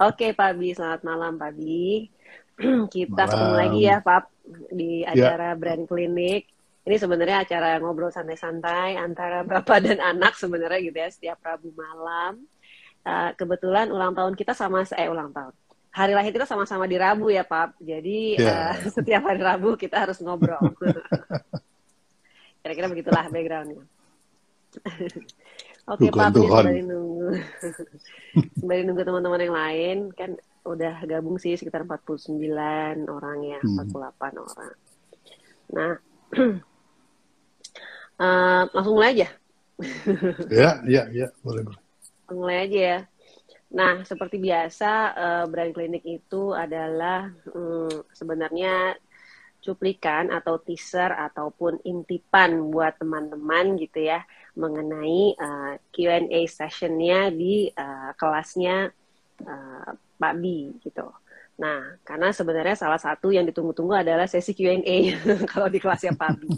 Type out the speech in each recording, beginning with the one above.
Oke, Pak Bi, selamat malam, Pak Bi. Kita Malam. ketemu lagi ya, Pak, di Ya. acara Brand Clinic. Ini sebenarnya acara ngobrol santai-santai antara bapak dan anak sebenarnya gitu ya, setiap Rabu malam. Eh, kebetulan ulang tahun kita sama, eh ulang tahun. Hari lahir kita sama-sama di Rabu ya, Pak. Jadi Ya. eh, setiap hari Rabu kita harus ngobrol. Kira-kira begitulah backgroundnya. Oke Dugaan Pak, sembari nunggu, sembari nunggu teman-teman yang lain, kan udah gabung sih sekitar 49 orang ya, Hmm. 48 orang. Nah, eh, langsung mulai aja, Ya, ya, ya, boleh, boleh. langsung mulai aja ya. Nah, seperti biasa, eh, brand klinik itu adalah hmm, sebenarnya cuplikan atau teaser ataupun intipan buat teman-teman gitu ya mengenai uh, Q&A sessionnya di uh, kelasnya uh, Pak Bi gitu. Nah, karena sebenarnya salah satu yang ditunggu-tunggu adalah sesi Q&A kalau di kelasnya Pak Bi.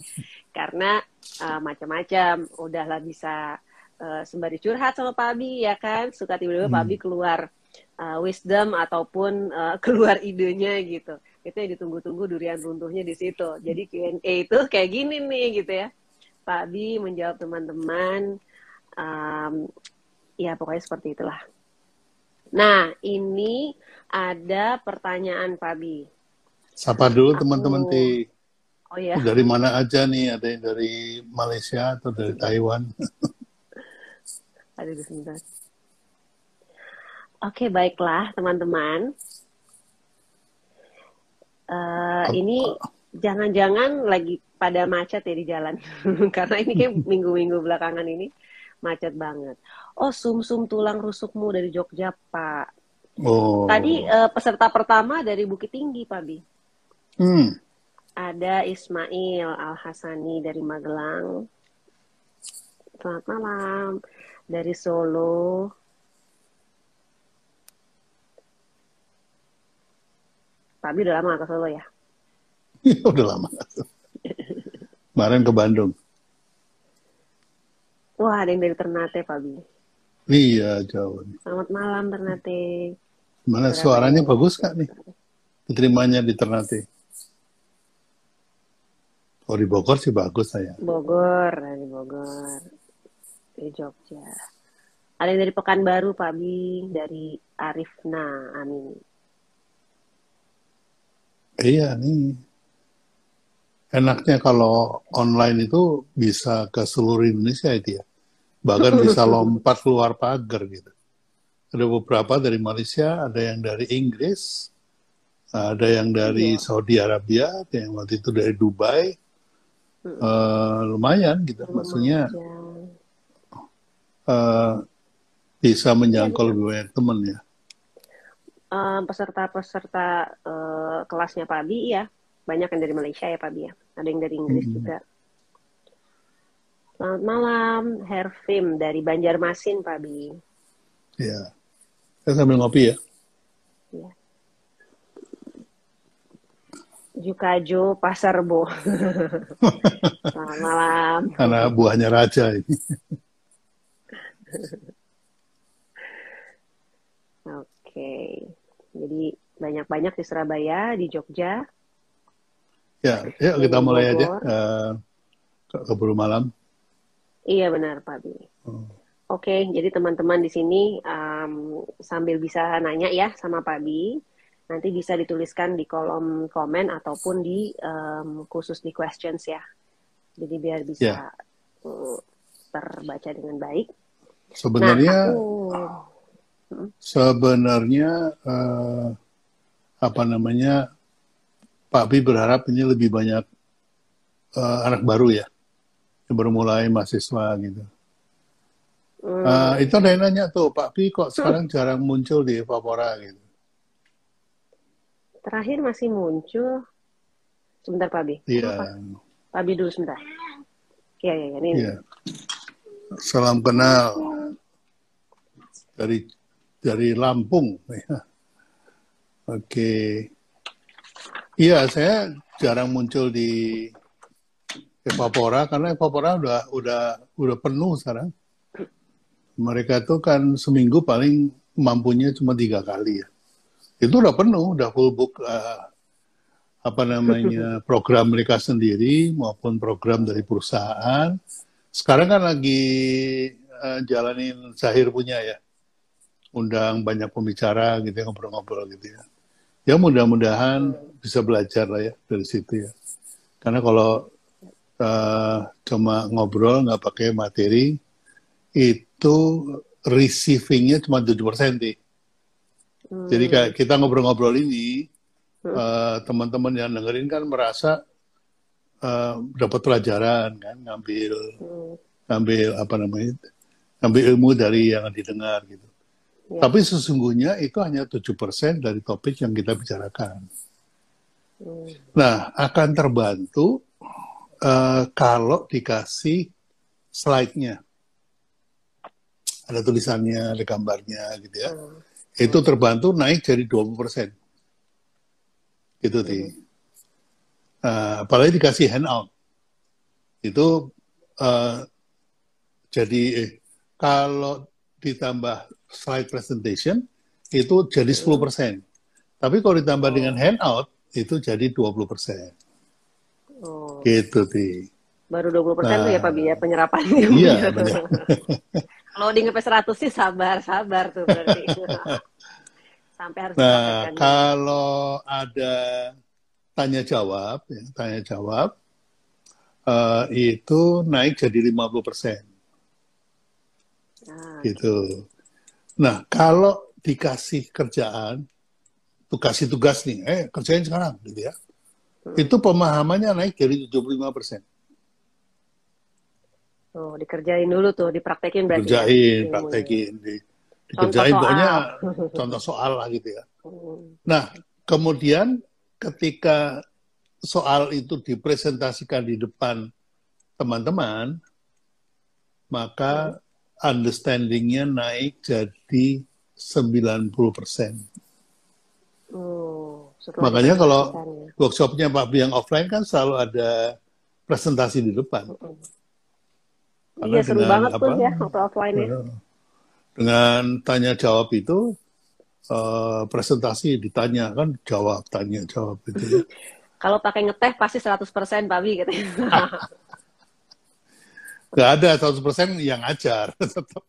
Karena uh, macam-macam, udahlah bisa uh, sembari curhat sama Pak Bi ya kan, suka tiba-tiba Pak Hmm. Bi keluar uh, wisdom ataupun uh, keluar idenya gitu. Itu yang ditunggu-tunggu durian runtuhnya di situ. Jadi Q&A itu kayak gini nih gitu ya. Pak Bi menjawab teman-teman, um, ya pokoknya seperti itulah. Nah, ini ada pertanyaan Pak Bi. Sapa dulu Aku- teman-teman di Oh ya, dari mana aja nih? Ada yang dari Malaysia atau dari Taiwan? ada sebentar. Oke, baiklah teman-teman. Eh, ini jangan-jangan lagi pada macet ya di jalan. Karena ini kayak minggu-minggu belakangan ini macet banget. Oh, sum-sum tulang rusukmu dari Jogja, Pak. Oh, Tadi eh, peserta pertama dari Bukit Tinggi, Pak Bi. hmm. Ada Ismail Al Hasani dari Magelang. Selamat malam. Dari Solo. Pak Bi udah lama ke Solo ya? udah lama. Kemarin ke Bandung. Wah, ada yang dari Ternate, Pak Bi. Iya, jauh. Selamat malam, Ternate. Mana suaranya ya? bagus kak nih? Diterimanya di Ternate. Oh di Bogor sih bagus saya. Bogor, dari Bogor. Dari Jogja. Ada yang dari Pekanbaru, Pak Bi. Dari Arifna Amin. Iya nih. Enaknya kalau online itu bisa ke seluruh Indonesia itu ya. Bahkan bisa lompat keluar pagar gitu. Ada beberapa dari Malaysia, ada yang dari Inggris, ada yang dari Iya. Saudi Arabia, ada yang waktu itu dari Dubai. Mm-mm. Eh, lumayan gitu. Maksudnya eh, bisa menjangkau Iya, lebih banyak teman ya. Eh, peserta-peserta eh, kelasnya Pak Bi ya banyak yang dari Malaysia ya Pak Bi ya ada yang dari Inggris Mm-mm. juga Selamat malam Herfim dari Banjarmasin Pak Bi Ya. Saya sambil ngopi ya. Jukajo Pasarbo Selamat malam Karena buahnya raja ini. Oke jadi banyak-banyak di Surabaya di Jogja Ya, yuk kita Dari mulai aja. Bogor. Eh, ke keburu malam. iya benar Pak Bi Oh. Oke, jadi teman-teman di sini um, sambil bisa nanya ya sama Pak Bi, nanti bisa dituliskan di kolom komen ataupun di um, khusus di questions ya. Jadi biar bisa Ya. uh, terbaca dengan baik. Sebenarnya nah, aku sebenarnya eh, apa namanya Pak Bi berharap ini lebih banyak eh, anak baru ya yang baru mulai mahasiswa gitu. hmm, Eh, itu ada yang nanya tuh Pak Bi kok sekarang jarang muncul di Evapora gitu. terakhir masih muncul. Sebentar Pak Bi. Iya, Apa? Pak Bi dulu sebentar. Iya, iya, iya. Ini. iya. Salam kenal dari dari Lampung. ya. Oke. Iya, saya jarang muncul di Evapora karena Evapora udah udah udah penuh sekarang. Mereka tuh kan seminggu paling mampunya cuma tiga kali ya. Itu udah penuh, udah full book uh, apa namanya program mereka sendiri maupun program dari perusahaan. Sekarang kan lagi uh, jalanin Zahir punya ya, undang banyak pembicara gitu ya ngobrol-ngobrol gitu ya. Ya mudah-mudahan bisa belajar lah ya dari situ ya. Karena kalau uh, cuma ngobrol nggak pakai materi itu receivingnya cuma tujuh persen sih. Hmm. Jadi kayak kita ngobrol-ngobrol ini hmm. uh, teman-teman yang dengerin kan merasa uh, dapat pelajaran kan, ngambil hmm. ngambil apa namanya, ngambil ilmu dari yang didengar gitu. Ya. Tapi sesungguhnya itu hanya tujuh persen dari topik yang kita bicarakan. Hmm. Nah, akan terbantu uh, kalau dikasih slide-nya. Ada tulisannya, ada gambarnya gitu ya. Hmm. Itu terbantu naik jadi 20 persen itu sih. Uh, apalagi dikasih handout. Itu uh, jadi eh, kalau ditambah slide presentation itu jadi 10%. Tapi kalau ditambah oh. dengan handout itu jadi 20%. Oh. Gitu, Ti. Baru 20% persen nah, tuh ya Pak Bi ya penyerapan. Iya, benar. kalau di sampai 100 sih sabar, sabar tuh berarti. sampai harus nah kalau ada tanya jawab ya, tanya jawab uh, itu naik jadi 50 persen nah, gitu nah kalau dikasih kerjaan tuh kasih tugas nih eh kerjain sekarang gitu ya hmm. itu pemahamannya naik jadi 75 persen Oh, dikerjain dulu tuh, dipraktekin berarti. Kerjain, ya? praktekin. Di, dikerjain pokoknya contoh soal lah gitu ya. Hmm. Nah, kemudian ketika soal itu dipresentasikan di depan teman-teman, maka understanding-nya naik jadi 90 persen. Oh, Makanya kalau ya. workshopnya Pak yang offline kan selalu ada presentasi di depan. Karena iya seru banget apa, tuh ya waktu offline ya. Dengan tanya jawab itu uh, presentasi ditanya kan jawab tanya jawab itu ya. Kalau pakai ngeteh pasti 100% Pak Bi gitu. Gak ada 100% yang ajar tetap.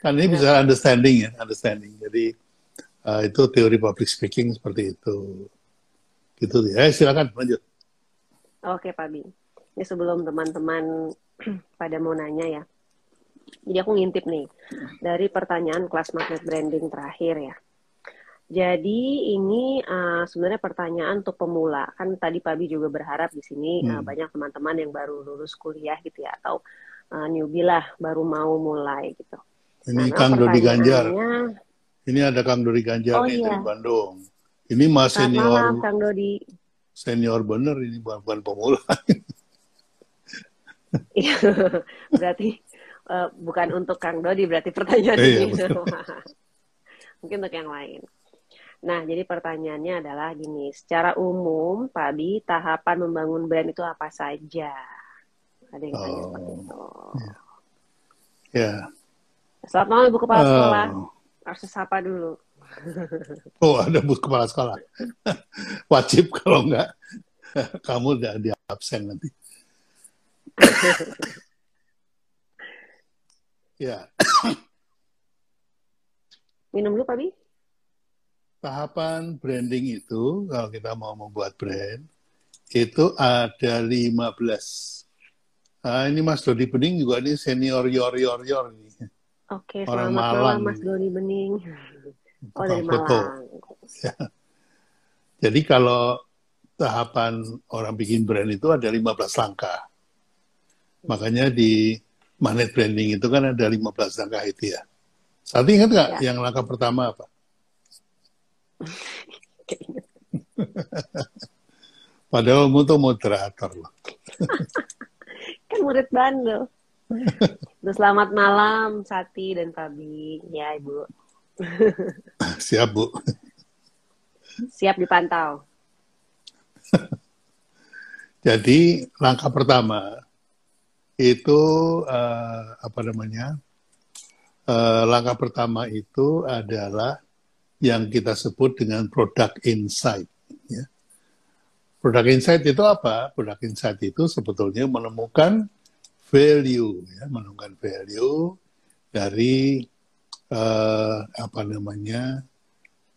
Kan ini bisa understanding ya, understanding. Jadi uh, itu teori public speaking seperti itu. Gitu ya. Eh, silakan lanjut. Oke Pak Bi. Ini sebelum teman-teman pada mau nanya ya jadi aku ngintip nih dari pertanyaan kelas magnet branding terakhir ya. Jadi ini uh, sebenarnya pertanyaan untuk pemula. Kan tadi Pak Bi juga berharap di sini hmm. uh, banyak teman-teman yang baru lulus kuliah gitu ya atau uh, newbie lah baru mau mulai gitu. Ini nah, Kang Dodi Ganjar. Ini ada Kang Dodi Ganjar oh, nih iya. dari Bandung. Ini Mas senior. Malam, Kang Dodi. Senior bener ini bukan, bukan pemula. Iya, berarti uh, bukan untuk Kang Dodi berarti pertanyaan iya, ini. Mungkin untuk yang lain. Nah, jadi pertanyaannya adalah gini, secara umum, Pak Bi, tahapan membangun brand itu apa saja? Ada yang tanya oh, seperti itu. Ya. Yeah. Selamat malam Ibu Kepala uh, Sekolah. Harus sapa dulu. oh, ada Bu Kepala Sekolah. Wajib kalau enggak, kamu udah di absen nanti. Ya. Minum dulu, Pak Bi. Tahapan branding itu, kalau kita mau membuat brand, itu ada 15. Nah, ini Mas Dodi Bening juga ini senior yor yor yor ini. Oke, Orang selamat Malang. malam Mas Dodi Bening. Oh, dari. Malang. Ya. Jadi kalau tahapan orang bikin brand itu ada 15 langkah. Makanya di magnet branding itu kan ada 15 langkah itu ya. Saat ingat nggak ya. yang langkah pertama apa? Padahal kamu tuh moderator loh. kan murid bandel. Terus selamat malam Sati dan Fabi. Ya Ibu. Siap Bu. Siap dipantau. Jadi langkah pertama itu uh, apa namanya uh, langkah pertama itu adalah yang kita sebut dengan product insight. Ya. Product insight itu apa? Product insight itu sebetulnya menemukan value, ya, menemukan value dari uh, apa namanya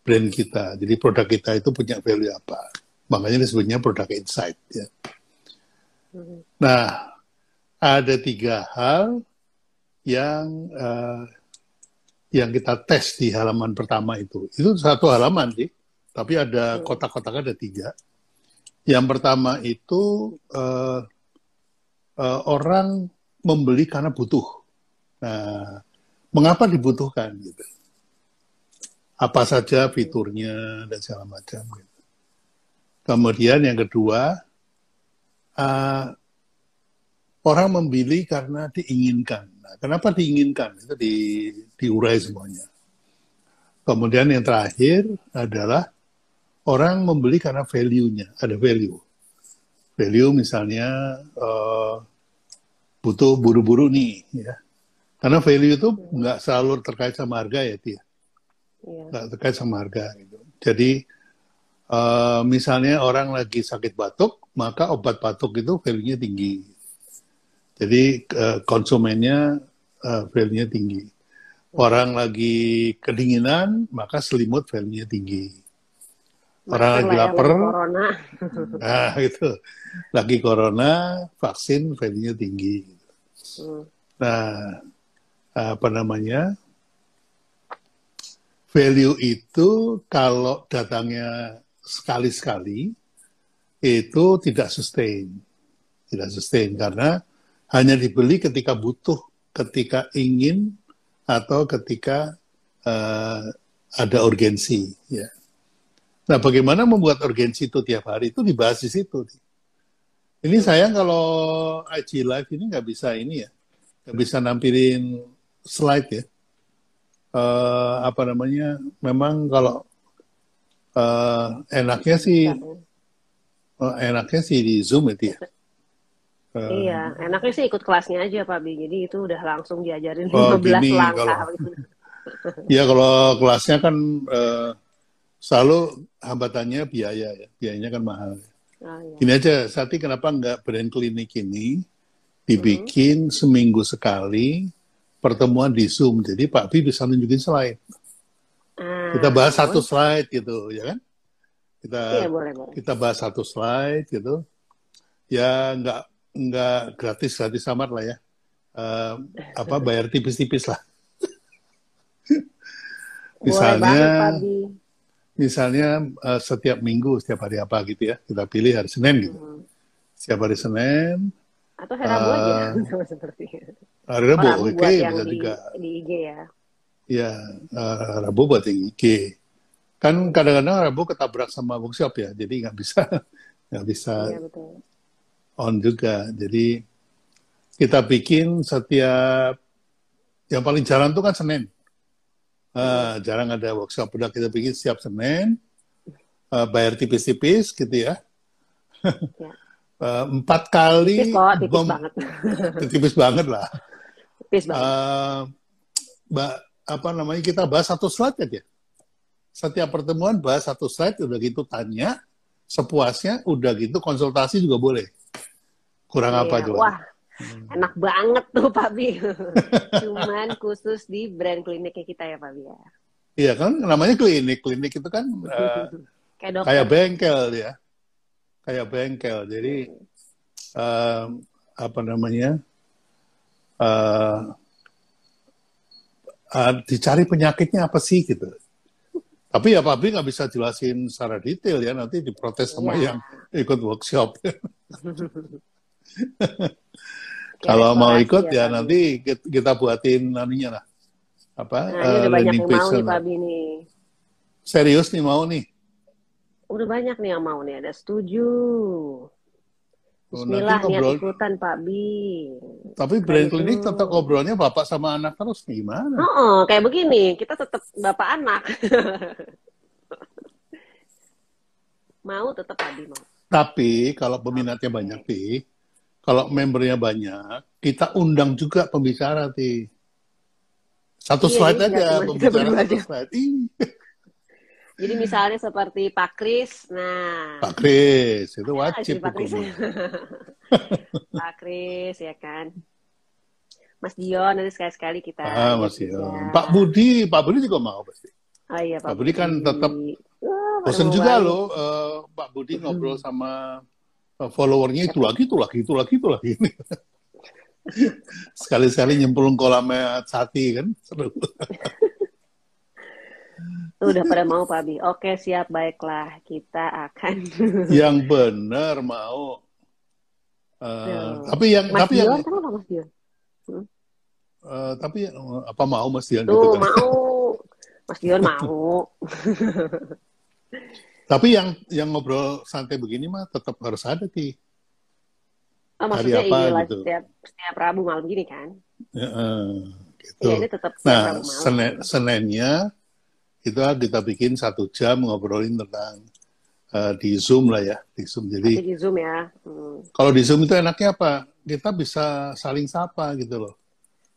brand kita. Jadi produk kita itu punya value apa? Makanya disebutnya product insight. Ya. Mm-hmm. Nah, ada tiga hal yang uh, yang kita tes di halaman pertama itu. Itu satu halaman sih, tapi ada kotak-kotak ada tiga. Yang pertama itu uh, uh, orang membeli karena butuh. Nah, mengapa dibutuhkan gitu? Apa saja fiturnya dan segala macam. Gitu. Kemudian yang kedua, uh, orang membeli karena diinginkan. Nah, kenapa diinginkan? Itu di, diurai semuanya. Kemudian yang terakhir adalah orang membeli karena value-nya, ada value. Value misalnya uh, butuh buru-buru nih, ya. Karena value itu nggak selalu terkait sama harga ya, Tia. Iya. Nggak terkait sama harga. Gitu. Jadi uh, misalnya orang lagi sakit batuk, maka obat batuk itu value-nya tinggi jadi uh, konsumennya uh, value-nya tinggi. Orang lagi kedinginan, maka selimut value-nya tinggi. Orang lagi lapar, nah itu lagi corona, vaksin value-nya tinggi. Hmm. Nah, apa namanya? Value itu kalau datangnya sekali-sekali itu tidak sustain, tidak sustain karena hanya dibeli ketika butuh, ketika ingin, atau ketika uh, ada urgensi. Ya. Nah, bagaimana membuat urgensi itu tiap hari itu dibahas di situ. Ini sayang kalau IG Live ini nggak bisa ini ya, nggak bisa nampilin slide ya. Uh, apa namanya? Memang kalau uh, enaknya sih, uh, enaknya sih di Zoom itu ya. Uh, iya, enaknya sih ikut kelasnya aja Pak Bi. Jadi itu udah langsung diajarin oh, 15 gini, langkah. Kalau, ya kalau kelasnya kan uh, selalu hambatannya biaya ya. Biayanya kan mahal. Oh, iya. Gini aja, Sati kenapa nggak brand klinik ini dibikin hmm. seminggu sekali pertemuan di Zoom. Jadi Pak Bi bisa nunjukin slide. Ah, kita bahas satu slide gitu, ya kan? Kita iya, boleh, boleh. kita bahas satu slide gitu. Ya nggak nggak gratis gratis amat lah ya uh, apa bayar tipis-tipis lah misalnya misalnya uh, setiap minggu setiap hari apa gitu ya kita pilih hari Senin gitu. Hmm. setiap hari Senin atau hari Rabu uh, aja seperti hari Rabu, oke okay, bisa di, juga. di IG ya. Ya uh, Rabu buat IG kan kadang-kadang Rabu ketabrak sama workshop ya jadi nggak bisa nggak bisa iya, betul. on juga. Jadi kita bikin setiap yang paling jarang itu kan Senin. Uh, jarang ada workshop, udah kita bikin setiap Senin, uh, bayar tipis-tipis gitu ya. ya. uh, empat kali. Tipis kok, tipis banget. tipis banget lah. Tipis banget. Uh, apa namanya kita bahas satu slide aja. Setiap pertemuan bahas satu slide, udah gitu tanya, sepuasnya, udah gitu konsultasi juga boleh. Kurang iya. apa tuh? Wah, hmm. enak banget tuh Pak Bi. Cuman khusus di brand kliniknya kita ya Pak Bi ya. Iya kan, namanya klinik. Klinik itu kan uh, kayak, kayak bengkel ya. Kayak bengkel. Jadi uh, apa namanya? Uh, uh, dicari penyakitnya apa sih gitu. Tapi ya Pak Bi nggak bisa jelasin secara detail ya, nanti diprotes sama ya. yang ikut workshop. Kalau mau ikut ya, ya nanti kita buatin anunya lah. Apa? Nah, uh, udah banyak yang mau nih Pak Bini. Serius nih mau nih? Udah banyak nih yang mau nih, ada setuju. Oh, Bismillah oh, niat ikutan Pak Bi. Tapi brand gitu. klinik tetap ngobrolnya bapak sama anak terus gimana? Oh, oh kayak begini, kita tetap bapak anak. mau tetap Pak Bi mau. Tapi kalau peminatnya banyak sih, kalau membernya banyak, kita undang juga pembicara, Ti. Satu Iya, slide nggak aja, pembicaraan berdua satu aja. slide. Jadi misalnya seperti Pak Kris, nah Pak Kris, itu nggak wajib Pak Kris? Pak Kris ya kan. Mas Dion nanti sekali-sekali kita Ah, lihat masih. juga. Pak Budi, Pak Budi juga mau pasti. Oh iya Pak, Pak Budi kan tetap Wah, pada Bosan juga loh eh, Pak Budi ngobrol sama eh, followernya itu lagi, itu lagi, itu lagi, itu lagi. Sekali-sekali nyemplung kolamnya Sati kan. Seru. Tuh, udah pada mau Pak Bi. Oke siap baiklah kita akan. Yang benar mau. Tuh. tapi yang Mas tapi Dion yang kenapa Mas Dion? eh, tapi eh, apa mau Mas Dian Tuh gitu kan. mau. Mas Dion mau. Tapi yang yang ngobrol santai begini mah tetap harus ada Ki. Oh, Hari maksudnya apa ini lah gitu. setiap setiap Rabu malam gini kan? Ya, eh, gitu. Iya ini tetap Nah, Rabu malam. Senin, Seninnya kita kita bikin satu jam ngobrolin tentang eh, di Zoom lah ya, di Zoom. Jadi di Zoom ya. Hmm. kalau di Zoom itu enaknya apa? Kita bisa saling sapa gitu loh.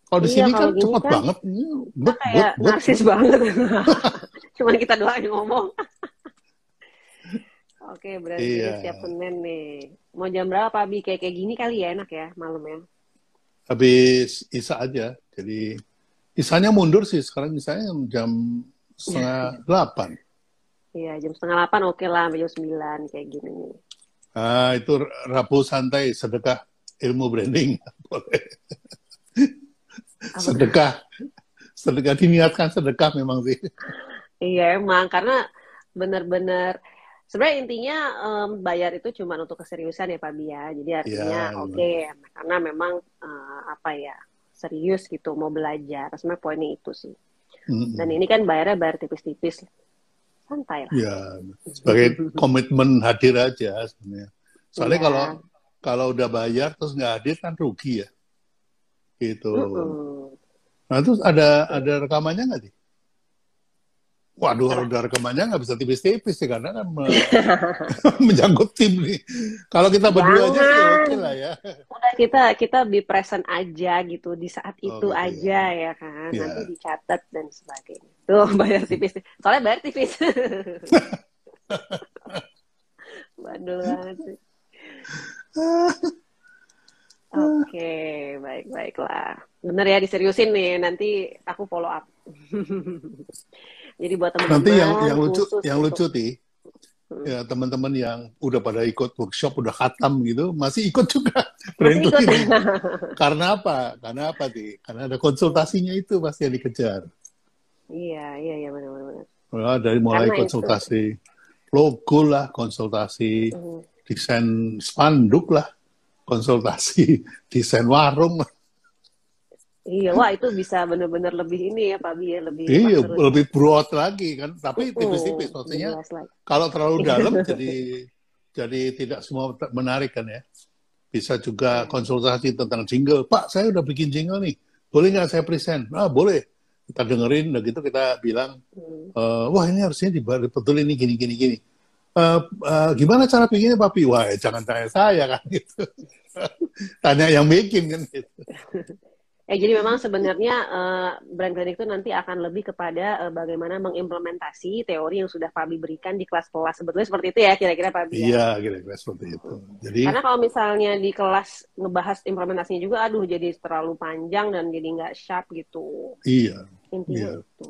Kalau di Iya, sini kan cepat kan banget. Ini Kita kayak narsis banget. Cuman kita doang yang ngomong. Oke, berarti Iya. setiap Senin nih. Mau jam berapa Pak Bi? Kayak kayak gini kali ya enak ya malam ya. Habis Isa aja. Jadi Isanya mundur sih. Sekarang misalnya jam setengah delapan. Iya, jam setengah delapan oke lah, sampai jam sembilan kayak gini nih. Ah, itu Rabu santai sedekah ilmu branding. Boleh. Sedekah. Sedekah diniatkan sedekah memang sih. Iya emang karena benar-benar sebenarnya intinya em, bayar itu cuma untuk keseriusan ya Pak Bia. Jadi artinya Iya, oke karena memang eh, apa ya serius gitu mau belajar. Sebenarnya poinnya itu sih. Mm-mm. Dan ini kan bayarnya bayar tipis-tipis. Santai lah. Ya, sebagai komitmen hadir aja sebenarnya. Soalnya Iya. kalau kalau udah bayar terus nggak hadir kan rugi ya. Gitu. Mm-mm. Nah terus ada ada rekamannya nggak sih? Waduh, kalau ada rekamannya nggak bisa tipis-tipis sih karena kan me- menyangkut tim nih. Kalau kita berdua aja sih oke lah ya. Udah kita kita be present aja gitu di saat itu gitu aja ya kan. Iya. Nanti dicatat dan sebagainya. Tuh bayar tipis. Soalnya bayar tipis. Bandel banget sih. Oke, baik baiklah. Bener ya diseriusin nih. Nanti aku follow up. Jadi buat teman-teman Nanti yang yang lucu khusus yang untuk- lucu ti ya teman-teman yang udah pada ikut workshop udah khatam gitu masih ikut juga brand Masih ikut. cleaning. Karena apa? Karena apa ti? Karena ada konsultasinya itu pasti yang dikejar. Iya, iya, iya benar-benar. Wah, dari mulai Karena itu. konsultasi logo lah, konsultasi Hmm. desain spanduk lah, konsultasi desain warung lah. Iya, wah itu bisa benar-benar lebih ini ya Pak Bi ya, lebih Iya, lebih broad lagi kan. Tapi Mm, tipis-tipis, maksudnya kalau terlalu dalam jadi jadi tidak semua menarik kan ya. Bisa juga konsultasi tentang jingle. Pak, saya udah bikin jingle nih. Boleh nggak saya present? Ah, boleh. Kita dengerin, udah gitu kita bilang, Hmm. Eh, wah ini harusnya dibetulin ini gini gini gini. Eh, eh, gimana cara bikinnya papi? Wah jangan tanya saya kan gitu. tanya yang bikin kan gitu. Eh, jadi memang sebenarnya eh, brand klinik itu nanti akan lebih kepada eh, bagaimana mengimplementasi teori yang sudah Pak Bi berikan di kelas-kelas. Sebetulnya seperti itu ya kira-kira Pak Bi. ya? Iya kira-kira seperti itu. Jadi Karena kalau misalnya di kelas ngebahas implementasinya juga, aduh jadi terlalu panjang dan jadi nggak sharp gitu. iya. Intinya Iya. itu.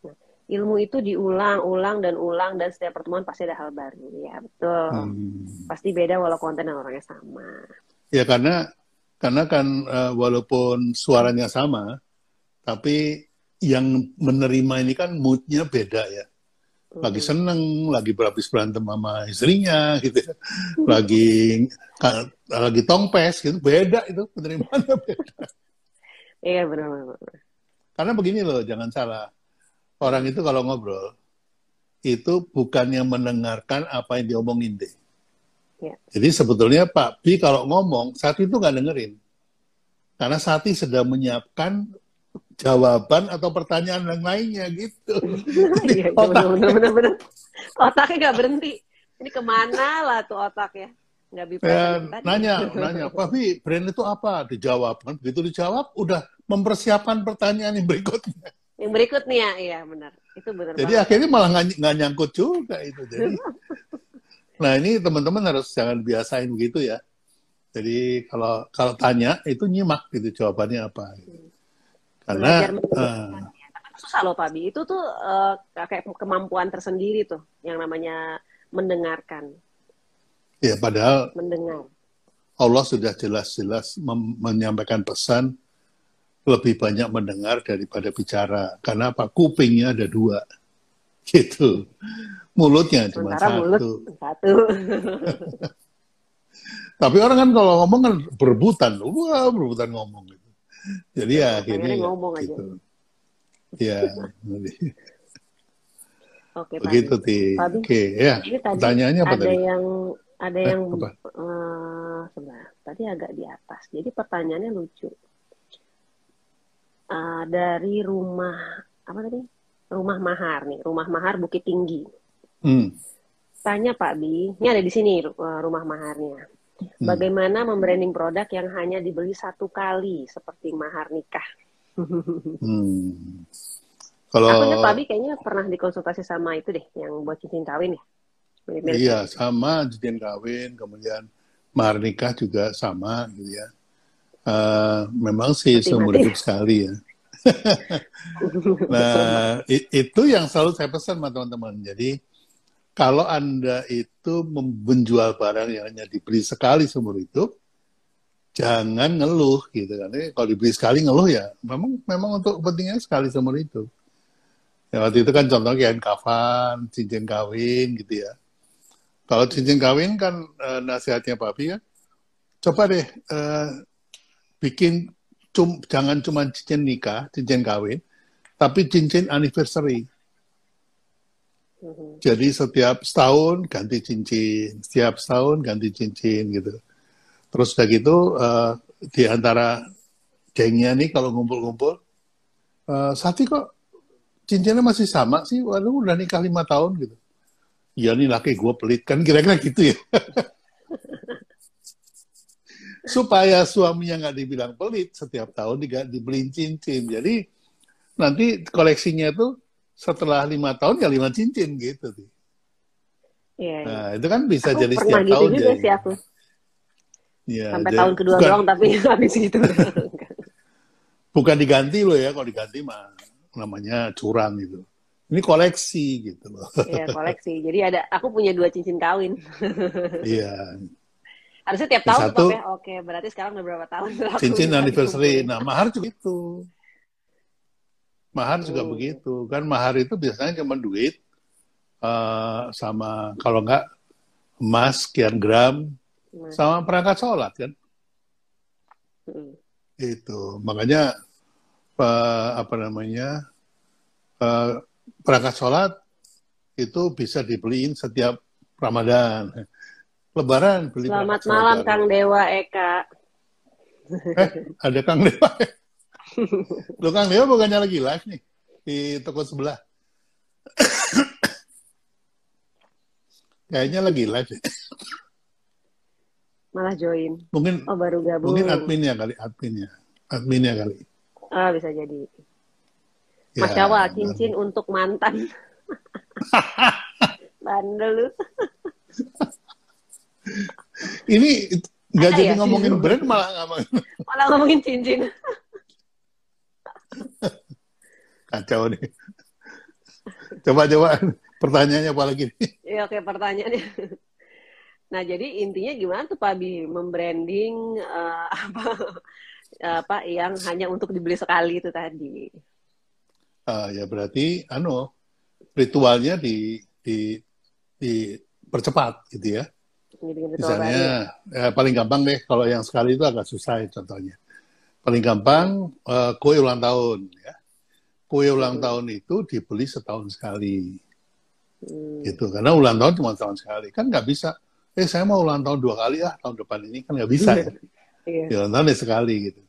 Nah, ilmu itu diulang, ulang dan ulang dan setiap pertemuan pasti ada hal baru. Ya betul. Hmm. Pasti beda walau konten dan orangnya sama. Ya karena karena kan eh, walaupun suaranya sama, tapi yang menerima ini kan moodnya beda ya. Lagi Hmm. seneng, lagi berhabis berantem sama istrinya gitu, ya. lagi ka- lagi tongpes gitu, beda itu penerimaannya beda. Iya benar-benar. Karena begini loh, jangan salah. Orang itu kalau ngobrol, itu bukannya mendengarkan apa yang diomongin deh. Ya. Jadi sebetulnya Pak Bi kalau ngomong, saat itu nggak dengerin. Karena Sati sedang menyiapkan jawaban atau pertanyaan yang lainnya gitu. Jadi Iya, otak- benar-benar. Otaknya nggak berhenti. Ini ke mana lah tuh otaknya? Nggak bi Ya, tadi. nanya, nanya, Pak Bi, brand itu apa? Dijawab kan? Begitu dijawab, udah mempersiapkan pertanyaan yang berikutnya. Yang berikut nih ya, iya benar. Itu benar Jadi banget. akhirnya malah nggak nyangkut juga itu. Jadi, nah ini teman-teman harus jangan biasain begitu ya. Jadi kalau kalau tanya itu nyimak gitu jawabannya apa. Karena itu susah loh Pak Bi. Itu tuh eh, kayak kemampuan tersendiri tuh yang namanya mendengarkan, ya padahal mendengar. Allah sudah jelas-jelas menyampaikan pesan lebih banyak mendengar daripada bicara. Karena apa? Kupingnya ada dua. Gitu. Mulutnya cuma Sementara mulut satu. satu. Tapi orang kan kalau ngomong kan berebutan. Wah, berebutan ngomong. Gitu. Jadi ya akhirnya ya, ngomong aja. gitu. Ya, Oke begitu. Ti. Oke, ya. Ini tadi Pertanyaannya apa ada tadi? yang ada Eh, yang apa? eh, sebentar. Tadi agak di atas. Jadi pertanyaannya lucu. Eh, dari rumah apa tadi? Rumah Mahar nih, Rumah Mahar Bukit Tinggi. Hmm. Tanya Pak Bi, ini ada di sini eh, rumah maharnya. Hmm. Bagaimana membranding produk yang hanya dibeli satu kali seperti mahar nikah? Hmm. Kalau Aku ingat Pak Bi kayaknya pernah dikonsultasi sama itu deh, yang buat cincin kawin ya. Mirip-mirip. Iya, sama cincin kawin, kemudian mahar nikah juga sama gitu ya. Eh, memang sih seumur hidup sekali ya. nah, itu yang selalu saya pesan sama teman-teman. Jadi, kalau Anda itu menjual barang yang hanya dibeli sekali seumur hidup, jangan ngeluh gitu kan. Eh, Kalau dibeli sekali ngeluh ya, memang memang untuk kepentingan sekali seumur hidup. Ya, waktu itu kan contohnya kain kafan, cincin kawin gitu ya. Kalau cincin kawin kan eh, nasihatnya papi kan, coba deh eh, bikin cum, jangan cuma cincin nikah, cincin kawin, tapi cincin anniversary. Mhm. Jadi setiap setahun ganti cincin, setiap setahun ganti cincin gitu. Terus udah gitu eh, di antara gengnya nih kalau ngumpul-ngumpul, eh, Sati kok cincinnya masih sama sih? Waduh udah nikah lima tahun gitu. Iya nih laki gue pelit kan kira-kira gitu ya. Supaya suaminya nggak dibilang pelit setiap tahun diga- dibeliin cincin. Jadi nanti koleksinya itu setelah lima tahun ya lima cincin gitu. Ti. Iya, iya. Nah itu kan bisa Aku jadi setiap gitu tahun juga jadi. sih aku. Ya, Sampai jadi tahun kedua bukan, doang tapi habis gitu. bukan diganti loh ya, kalau diganti mah namanya curang gitu. Ini koleksi gitu loh. Iya, koleksi. Jadi ada aku punya dua cincin kawin. Iya, Harusnya tiap tahun satu- Pak, ya. Oke, berarti sekarang udah berapa tahun? cincin anniversary. Nah, mahar juga itu. Mahar juga Hmm. begitu. Kan mahar itu biasanya cuma duit eh, sama kalau enggak emas sekian gram Nah, sama perangkat sholat kan. mm. Itu. Makanya eh, apa namanya? eh, perangkat sholat itu bisa dibeliin setiap Ramadan. Lebaran beli Selamat sholat malam. Kang Dewa Eka. Eh, ada Kang Dewa. Lo Kang Dewa bukannya lagi live nih di toko sebelah. Kayaknya lagi live. ya. Malah join. Mungkin Oh, baru gabung. mungkin adminnya kali, adminnya. Adminnya kali. Ah, bisa jadi. Ya, Allah, cincin untuk mantan. Bandel lu. Ini nggak jadi ya? ngomongin brand malah ngomongin Malah ngomongin cincin. Kacau nih. Coba-coba pertanyaannya apa lagi nih? Ya, oke pertanyaannya. Nah, jadi intinya gimana tuh Pak Bi membranding eh, apa apa yang hanya untuk dibeli sekali itu tadi. Ah, ya berarti anu ritualnya di di dipercepat gitu ya. Ya. Misalnya eh, paling gampang deh kalau yang sekali itu agak susah ya contohnya. Paling gampang eh, kue ulang tahun ya. Kue ulang tahun itu dibeli setahun sekali Hmm. gitu karena ulang tahun cuma setahun sekali kan nggak bisa eh saya mau ulang tahun dua kali ah tahun depan ini kan nggak bisa ya. Iya. Ya, ulang tahun ya sekali gitu.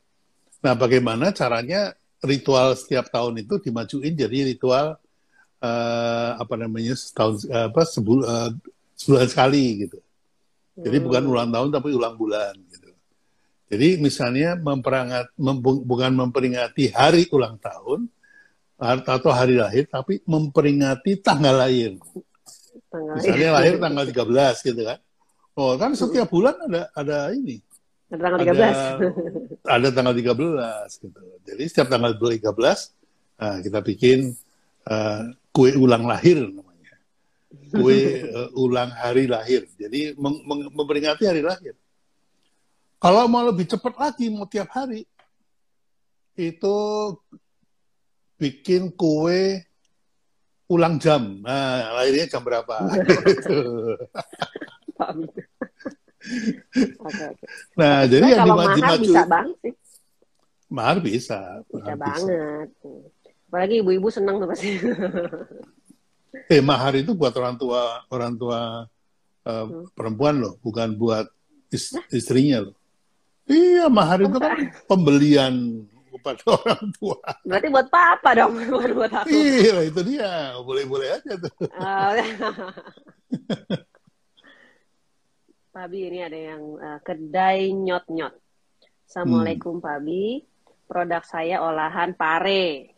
Nah bagaimana caranya ritual setiap tahun itu dimajuin jadi ritual eh, apa namanya setahun eh, apa sebul, eh, sebulan sekali gitu. Jadi hmm. bukan ulang tahun tapi ulang bulan gitu. Jadi misalnya memperangat mem, bukan memperingati hari ulang tahun atau hari lahir tapi memperingati tanggal lahir. Tanggal misalnya lahir tanggal 13 gitu kan. Oh, kan setiap bulan ada ada ini. Ada tanggal 13. Ada, ada tanggal 13 gitu. Jadi setiap tanggal 13 nah, kita bikin uh, kue ulang lahir namanya. Kue uh, ulang hari lahir. Jadi mem memperingati hari lahir. Kalau mau lebih cepat lagi, mau tiap hari, itu bikin kue ulang jam. Nah, lahirnya jam berapa? gitu. okay, okay. Nah, jadi nah, yang kalau mahar maju, bisa banget sih. Mahar bisa. Bisa mahar banget. Bisa. Apalagi ibu-ibu senang tuh pasti. eh, mahar itu buat orang tua orang tua uh, hmm. perempuan loh, bukan buat is, istrinya loh. Iya, mahar itu kan pembelian kepada orang tua. Berarti buat papa dong, bukan buat aku. Iya, itu dia. Boleh-boleh aja tuh. Oh. Pabi ini ada yang uh, kedai nyot-nyot. Assalamualaikum hmm. Pabi. Produk saya olahan pare.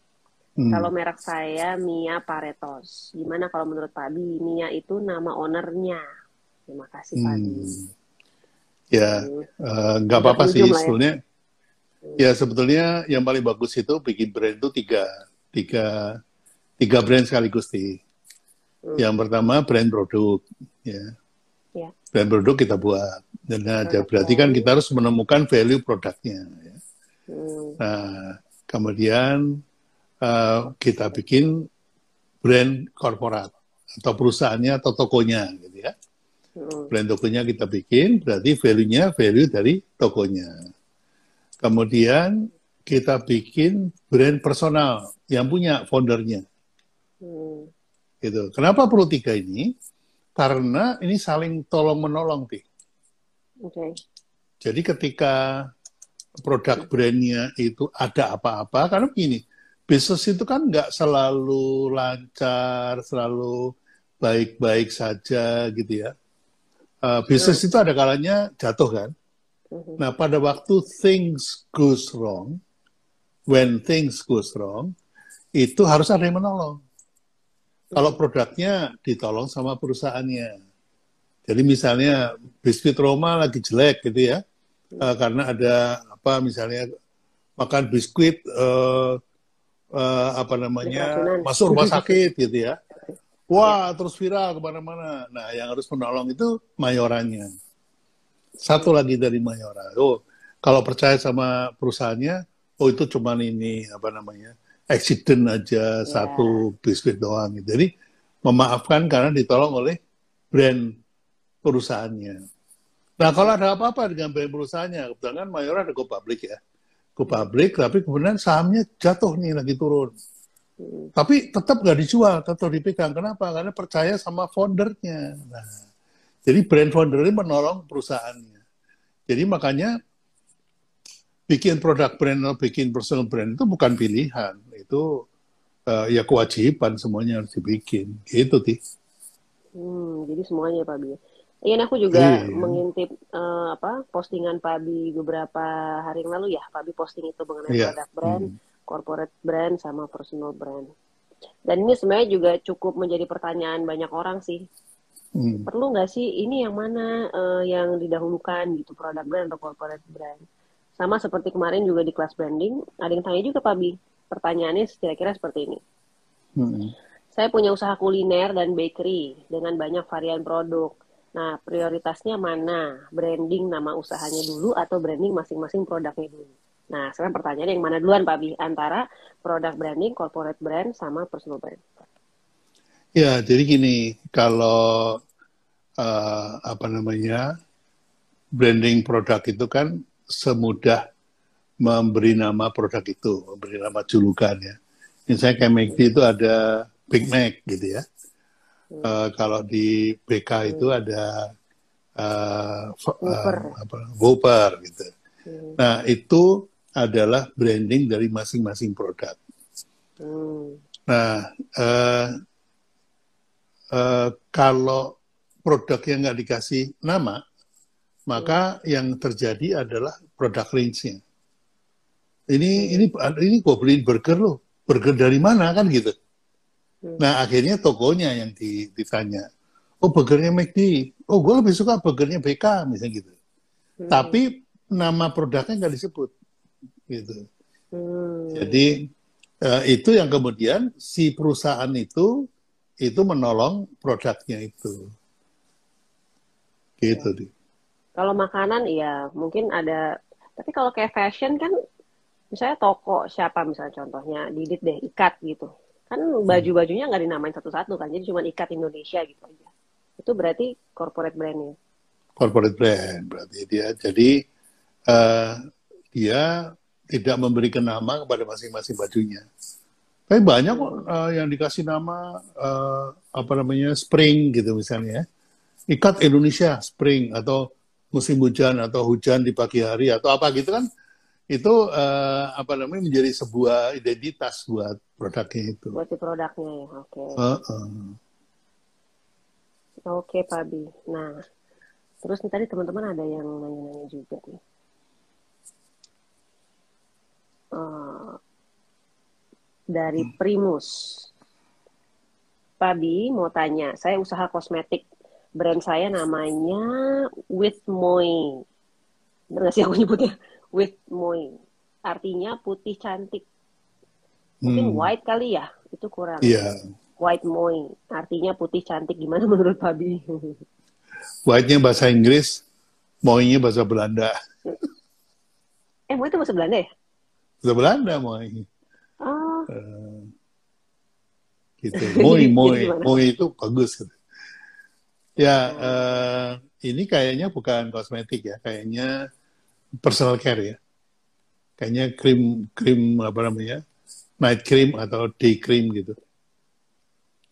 Hmm. Kalau merek saya Mia Paretos. Gimana kalau menurut Pabi Mia itu nama ownernya? Terima kasih hmm. Ya, eh, nggak uh, apa-apa sih ya. sebetulnya. Ya. ya sebetulnya yang paling bagus itu bikin brand itu tiga, tiga, tiga brand sekaligus sih. Hmm. Yang pertama brand produk, ya ya. dan produk kita buat. Dan ada berarti kan kita harus menemukan value produknya. Ya. Hmm. Nah, kemudian uh, kita bikin brand korporat atau perusahaannya atau tokonya, gitu ya. Hmm. Brand tokonya kita bikin, berarti value-nya value dari tokonya. Kemudian kita bikin brand personal yang punya foundernya. Hmm. Gitu. Kenapa perlu tiga ini? Karena ini saling tolong menolong, Oke. Okay. Jadi ketika produk brandnya itu ada apa-apa, karena begini, bisnis itu kan nggak selalu lancar, selalu baik-baik saja gitu ya. Uh, bisnis itu ada kalanya jatuh kan. Mm-hmm. Nah pada waktu things goes wrong, when things goes wrong, itu harus ada yang menolong. Kalau produknya ditolong sama perusahaannya. Jadi misalnya biskuit Roma lagi jelek gitu ya, uh, karena ada apa misalnya makan biskuit uh, uh, apa namanya masuk rumah sakit gitu ya. Wah terus viral ke mana-mana. Nah yang harus menolong itu mayorannya. Satu lagi dari mayora. Oh kalau percaya sama perusahaannya, oh itu cuman ini apa namanya accident aja yeah. satu biskuit doang. Jadi memaafkan karena ditolong oleh brand perusahaannya. Nah kalau ada apa-apa dengan brand perusahaannya, kebetulan kan mayor ada go public ya, go public, tapi kemudian sahamnya jatuh nih lagi turun. Hmm. Tapi tetap nggak dijual, tetap dipegang. Kenapa? Karena percaya sama foundernya. Nah, jadi brand founder ini menolong perusahaannya. Jadi makanya bikin produk brand atau bikin personal brand itu bukan pilihan itu uh, ya kewajiban semuanya harus dibikin gitu sih. Hmm, jadi semuanya Pak Bi. Iya, aku juga iya. mengintip uh, apa postingan Pak Bi beberapa hari yang lalu ya. Pak Bi posting itu mengenai iya. produk brand, hmm. Corporate brand sama personal brand. Dan ini sebenarnya juga cukup menjadi pertanyaan banyak orang sih. Hmm. Perlu nggak sih ini yang mana uh, yang didahulukan gitu produk brand atau corporate brand? Sama seperti kemarin juga di kelas branding, ada yang tanya juga Pak Bi, pertanyaannya kira-kira seperti ini. Hmm. Saya punya usaha kuliner dan bakery dengan banyak varian produk. Nah, prioritasnya mana? Branding nama usahanya dulu atau branding masing-masing produknya dulu? Nah, sekarang pertanyaan yang mana duluan, Pak Bi? Antara produk branding, corporate brand, sama personal brand. Ya, jadi gini, kalau uh, apa namanya branding produk itu kan semudah memberi nama produk itu, memberi nama julukan ya. Misalnya kayak McD itu ada Big Mac gitu ya. Hmm. Uh, kalau di BK hmm. itu ada uh, Whopper. Uh, apa, Whopper gitu. Hmm. Nah itu adalah branding dari masing-masing produk. Hmm. Nah uh, uh, kalau produk yang nggak dikasih nama, maka yang terjadi adalah produk range-nya. Ini ini ini gue beliin burger loh. Burger dari mana kan gitu. Hmm. Nah akhirnya tokonya yang ditanya. Oh burgernya McD. Oh gue lebih suka burgernya BK misalnya gitu. Hmm. Tapi nama produknya nggak disebut gitu. Hmm. Jadi uh, itu yang kemudian si perusahaan itu itu menolong produknya itu. Gitu ya. Kalau makanan ya mungkin ada tapi kalau kayak fashion kan misalnya toko siapa misalnya contohnya Didit deh ikat gitu kan baju-bajunya nggak dinamain satu-satu kan jadi cuma ikat Indonesia gitu aja itu berarti corporate brandnya corporate brand berarti dia jadi uh, dia tidak memberikan nama kepada masing-masing bajunya tapi banyak kok uh, yang dikasih nama uh, apa namanya spring gitu misalnya ikat Indonesia spring atau musim hujan atau hujan di pagi hari atau apa gitu kan itu uh, apa namanya menjadi sebuah identitas buat produknya itu. Buat si produknya ya, oke. Okay. Uh -uh. Oke, okay, Pak Bi. Nah, terus nih tadi teman-teman ada yang nanya-nanya juga nih. Uh, dari hmm. Primus. Pak Bi mau tanya, saya usaha kosmetik. Brand saya namanya With Moi. Benar sih aku nyebutnya? with moi. Artinya putih cantik. Mungkin hmm. white kali ya, itu kurang. Iya. Yeah. White moi, artinya putih cantik. Gimana menurut Fabi? White-nya bahasa Inggris, moi-nya bahasa Belanda. eh, moi itu bahasa Belanda ya? Bahasa Belanda, moi. Oh. Uh, gitu. Moi, moi, moi itu bagus. Gitu. Ya, uh, ini kayaknya bukan kosmetik ya, kayaknya personal care ya. Kayaknya krim krim apa namanya? night cream atau day cream gitu.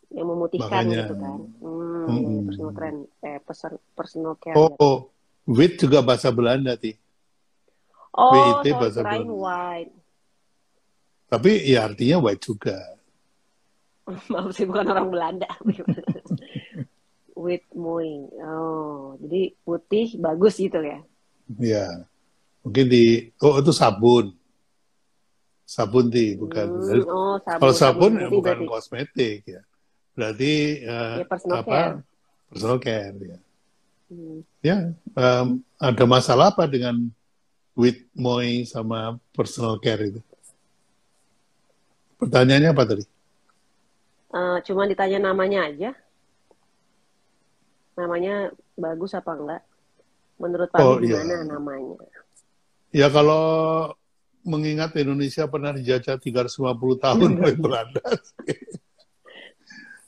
Yang memutihkan Makanya, gitu kan. Hmm, hmm. personal care eh person, personal care. Oh, gitu. oh. wit juga bahasa Belanda, Ti. Oh, WIT bahasa Belanda. white. Tapi ya artinya white juga. Maaf sih bukan orang Belanda. with moi. Oh, jadi putih bagus gitu ya. Iya. Mungkin di oh itu sabun. Sabun di bukan. Hmm, oh, sabun, Kalau sabun, sabun ya bukan berarti. kosmetik ya. Berarti uh, ya, personal apa? Care. Personal care ya. Hmm. Ya, um, ada masalah apa dengan with moi sama personal care itu? Pertanyaannya apa tadi? Uh, cuma ditanya namanya aja. Namanya bagus apa enggak? Menurut Pak oh, gimana iya. namanya? Ya kalau mengingat Indonesia pernah dijajah 350 tahun oleh Belanda.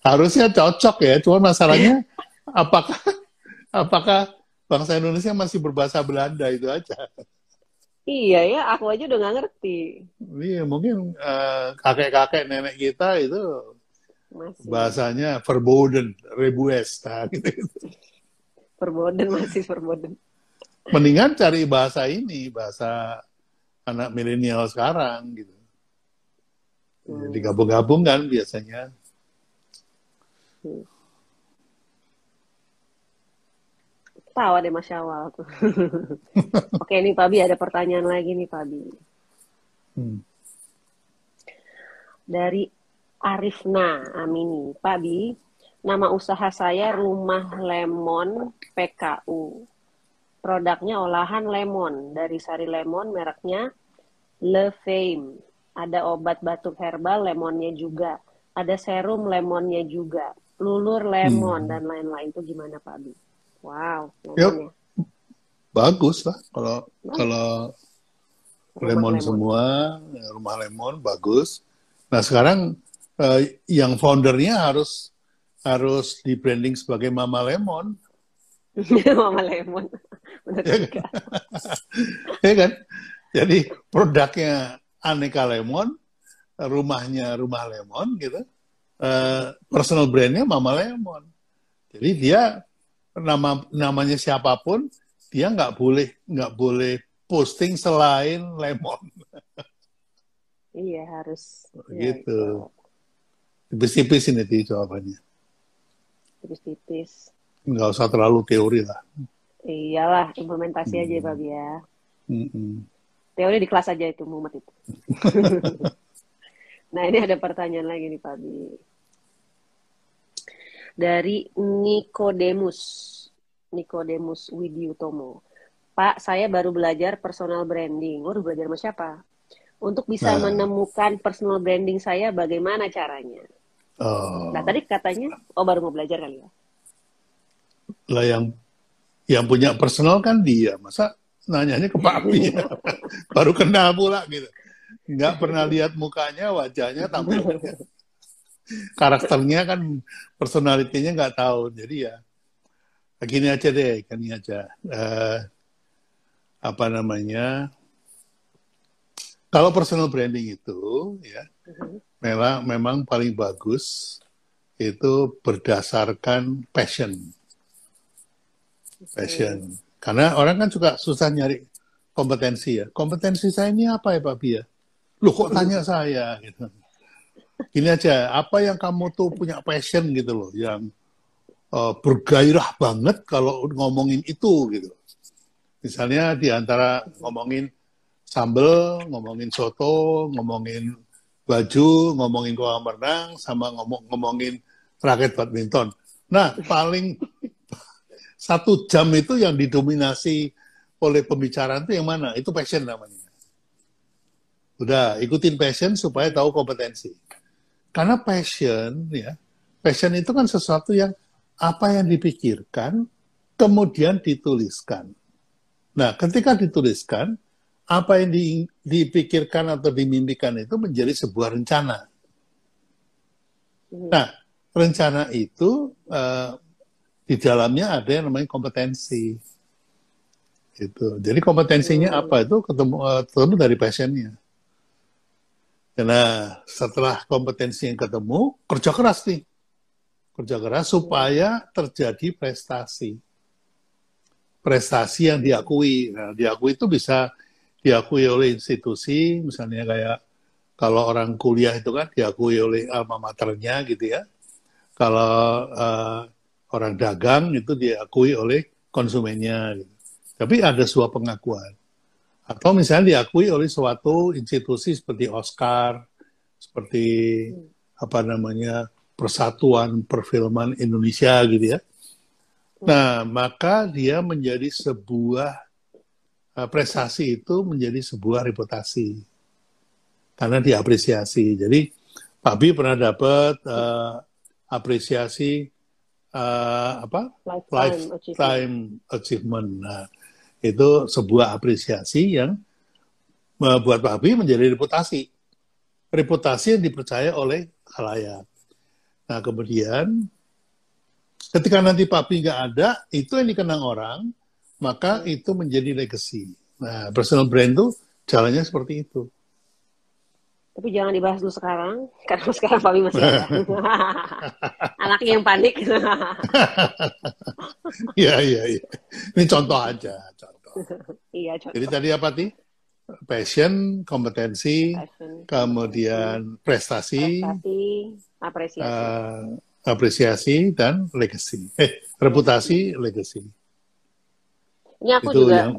Harusnya cocok ya, cuma masalahnya apakah apakah bangsa Indonesia masih berbahasa Belanda itu aja. Iya ya, aku aja udah nggak ngerti. Iya, mungkin uh, kakek-kakek nenek kita itu masih. bahasanya verboden, rebues, nah, gitu. Verboden masih verboden mendingan cari bahasa ini, bahasa anak milenial sekarang gitu. Hmm. Digabung-gabung kan biasanya. Hmm. Tawa deh Mas Syawal tuh. Oke nih Pabi ada pertanyaan lagi nih Pabi. Hmm. Dari Arifna Amini. Pabi, nama usaha saya Rumah Lemon PKU produknya olahan lemon dari sari lemon mereknya Le Fame. Ada obat batuk herbal lemonnya juga. Ada serum lemonnya juga. Lulur lemon hmm. dan lain-lain itu gimana Pak Abi? Wow. Yep. Bagus lah kalau kalau lemon, lemon semua, rumah lemon bagus. Nah sekarang eh, yang foundernya harus harus di branding sebagai Mama Lemon. Mama Lemon. Benar ya, juga. ya kan? Jadi produknya aneka lemon, rumahnya rumah lemon gitu. Uh, personal brandnya Mama Lemon. Jadi dia nama namanya siapa pun dia nggak boleh nggak boleh posting selain lemon. iya harus. Gitu. Tipis-tipis ini jawabannya. Tipis-tipis. Nggak usah terlalu teori lah. Iyalah, implementasi hmm. aja Pak ya. Hmm. Teori di kelas aja itu mumet itu. nah ini ada pertanyaan lagi nih Pak Bi. Dari Nikodemus. Nikodemus Widyutomo. Pak, saya baru belajar personal branding. Waduh, belajar sama siapa? Untuk bisa nah. menemukan personal branding saya, bagaimana caranya? Oh. Nah, tadi katanya, oh baru mau belajar kali ya? Lah yang yang punya personal kan dia. Masa nanyanya ke Pak Abi ya? baru kenal pula gitu. Nggak pernah lihat mukanya, wajahnya, tampilnya. Karakternya kan, personalitinya nggak tahu. Jadi ya, gini aja deh, gini aja. Uh, apa namanya? Kalau personal branding itu ya memang memang paling bagus itu berdasarkan passion. Passion. Karena orang kan juga susah nyari kompetensi ya. Kompetensi saya ini apa ya Pak Bia? Loh kok tanya saya gitu. Gini aja, apa yang kamu tuh punya passion gitu loh, yang uh, bergairah banget kalau ngomongin itu gitu. Misalnya di antara ngomongin sambel, ngomongin soto, ngomongin baju, ngomongin kolam renang, sama ngomong ngomongin raket badminton. Nah, paling satu jam itu yang didominasi oleh pembicaraan itu yang mana? Itu passion namanya. Udah, ikutin passion supaya tahu kompetensi. Karena passion, ya, passion itu kan sesuatu yang apa yang dipikirkan, kemudian dituliskan. Nah, ketika dituliskan, apa yang di, dipikirkan atau dimimpikan itu menjadi sebuah rencana. Hmm. Nah, rencana itu uh, di dalamnya ada yang namanya kompetensi. Itu. Jadi kompetensinya hmm. apa itu ketemu ketemu dari passionnya. Nah, setelah kompetensi yang ketemu, kerja keras nih. Kerja keras supaya terjadi prestasi prestasi yang diakui. Nah, diakui itu bisa diakui oleh institusi, misalnya kayak kalau orang kuliah itu kan diakui oleh alma maternya gitu ya. Kalau uh, orang dagang itu diakui oleh konsumennya. Gitu. Tapi ada sebuah pengakuan. Atau misalnya diakui oleh suatu institusi seperti Oscar, seperti apa namanya Persatuan Perfilman Indonesia gitu ya Nah, maka dia menjadi sebuah uh, prestasi itu menjadi sebuah reputasi karena diapresiasi. Jadi Pak Bi pernah dapat uh, apresiasi uh, apa lifetime, lifetime achievement. achievement. Nah, itu sebuah apresiasi yang membuat Pak Bi menjadi reputasi. Reputasi yang dipercaya oleh khalayak. Nah, kemudian Ketika nanti papi nggak ada, itu yang dikenang orang, maka itu menjadi legacy. Nah, personal brand itu jalannya seperti itu. Tapi jangan dibahas dulu sekarang, karena sekarang papi masih ada. Anaknya yang panik. Iya, iya, iya. Ini contoh aja, contoh. Iya, contoh. Jadi tadi apa sih? Passion, kompetensi, Passion. kemudian prestasi, prestasi apresiasi. Uh, apresiasi dan legacy. Eh, reputasi, legacy. Ini aku Itu juga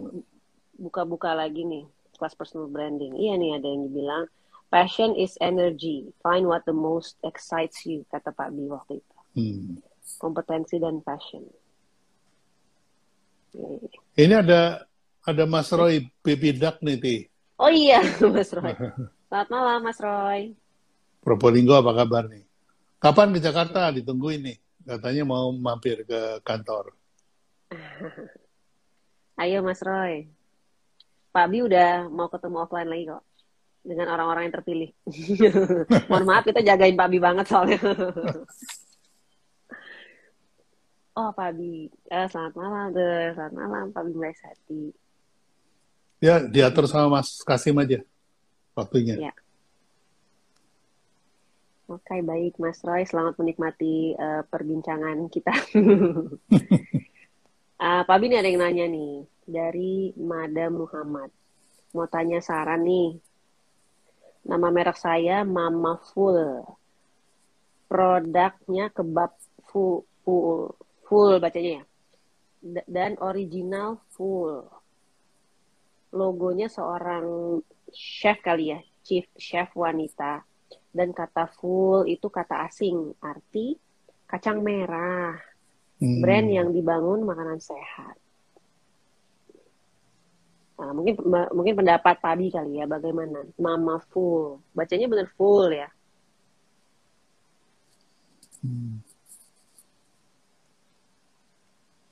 buka-buka lagi nih kelas personal branding. Iya nih ada yang dibilang passion is energy. Find what the most excites you kata Pak Bi waktu itu. Hmm. Kompetensi dan passion. Ini ada ada Mas Roy Baby Duck nih, Ti. Oh iya, Mas Roy. Selamat malam, Mas Roy. Propolinggo apa kabar nih? Kapan ke Jakarta? Ditunggu ini. Katanya mau mampir ke kantor. Ayo Mas Roy. Pak Bi udah mau ketemu offline lagi kok. Dengan orang-orang yang terpilih. Mohon maaf kita jagain Pak Bi banget soalnya. Oh Pak Bi. Eh, selamat malam tuh. Selamat malam Pak Bi Sati. Ya diatur sama Mas Kasim aja waktunya. Ya. Oke, baik Mas Roy. Selamat menikmati uh, perbincangan kita. uh, Pak Bin ada yang nanya nih. Dari Mada Muhammad. Mau tanya saran nih. Nama merek saya Mama Full. Produknya kebab full, full bacanya ya. dan original full. Logonya seorang chef kali ya, chief chef wanita. Dan kata full itu kata asing, arti kacang merah. Hmm. Brand yang dibangun makanan sehat. Nah, mungkin mungkin pendapat Pabi kali ya, bagaimana? Mama full, bacanya benar full ya. Hmm.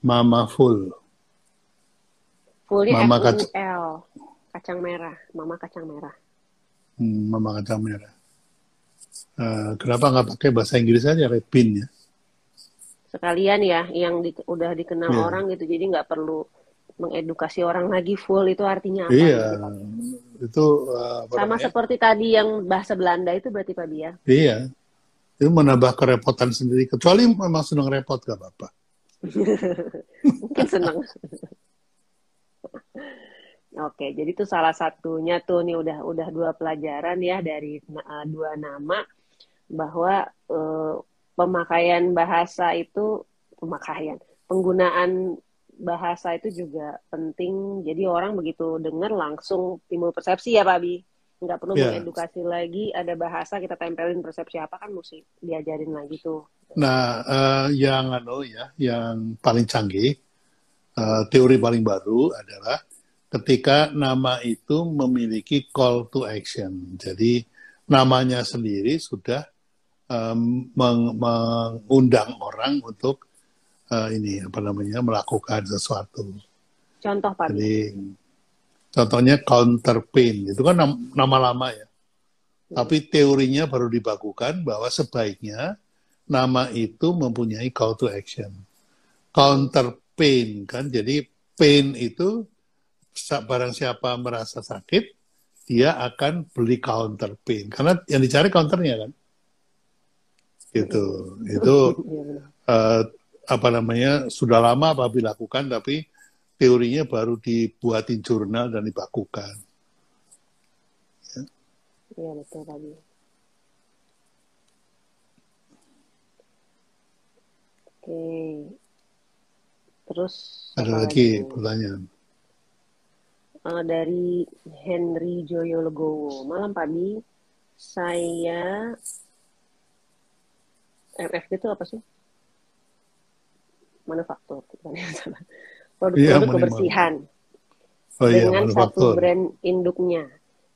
Mama full. Fullnya Mama U L, kacang merah, Mama kacang merah. Hmm, Mama kacang merah. Uh, kenapa nggak pakai bahasa Inggris aja, Repin ya? Sekalian ya, yang di, udah dikenal yeah. orang gitu, jadi nggak perlu mengedukasi orang lagi full itu artinya apa? Iya, gitu. itu uh, sama namanya? seperti tadi yang bahasa Belanda itu berarti Pak Bia. Iya, itu menambah kerepotan sendiri. Kecuali memang sedang repot gak apa-apa. Mungkin senang. Oke, jadi itu salah satunya tuh nih udah udah dua pelajaran ya dari uh, dua nama bahwa uh, pemakaian bahasa itu pemakaian penggunaan bahasa itu juga penting. Jadi orang begitu dengar langsung timbul persepsi ya Pak Bi. Nggak perlu yeah. mengedukasi lagi, ada bahasa kita tempelin persepsi apa kan mesti diajarin lagi tuh. Nah, uh, yang anu ya, yang paling canggih, uh, teori paling baru adalah ketika nama itu memiliki call to action. Jadi namanya sendiri sudah um, mengundang orang untuk uh, ini apa namanya melakukan sesuatu. Contoh Pak. Jadi contohnya counter pain itu kan nama, lama ya. Tapi teorinya baru dibakukan bahwa sebaiknya nama itu mempunyai call to action. Counter pain kan? Jadi pain itu barang siapa merasa sakit dia akan beli counter pain karena yang dicari counternya kan? Gitu. Itu uh, apa namanya sudah lama Pak lakukan tapi teorinya baru dibuatin jurnal dan dibakukan. Ya. Iya betul Pak Oke. Terus ada lagi pertanyaan. Uh, dari Henry Joyo Legowo. Malam Pak Saya MFG itu apa sih? manufaktur produk-produk iya, kebersihan oh, iya, dengan satu brand induknya.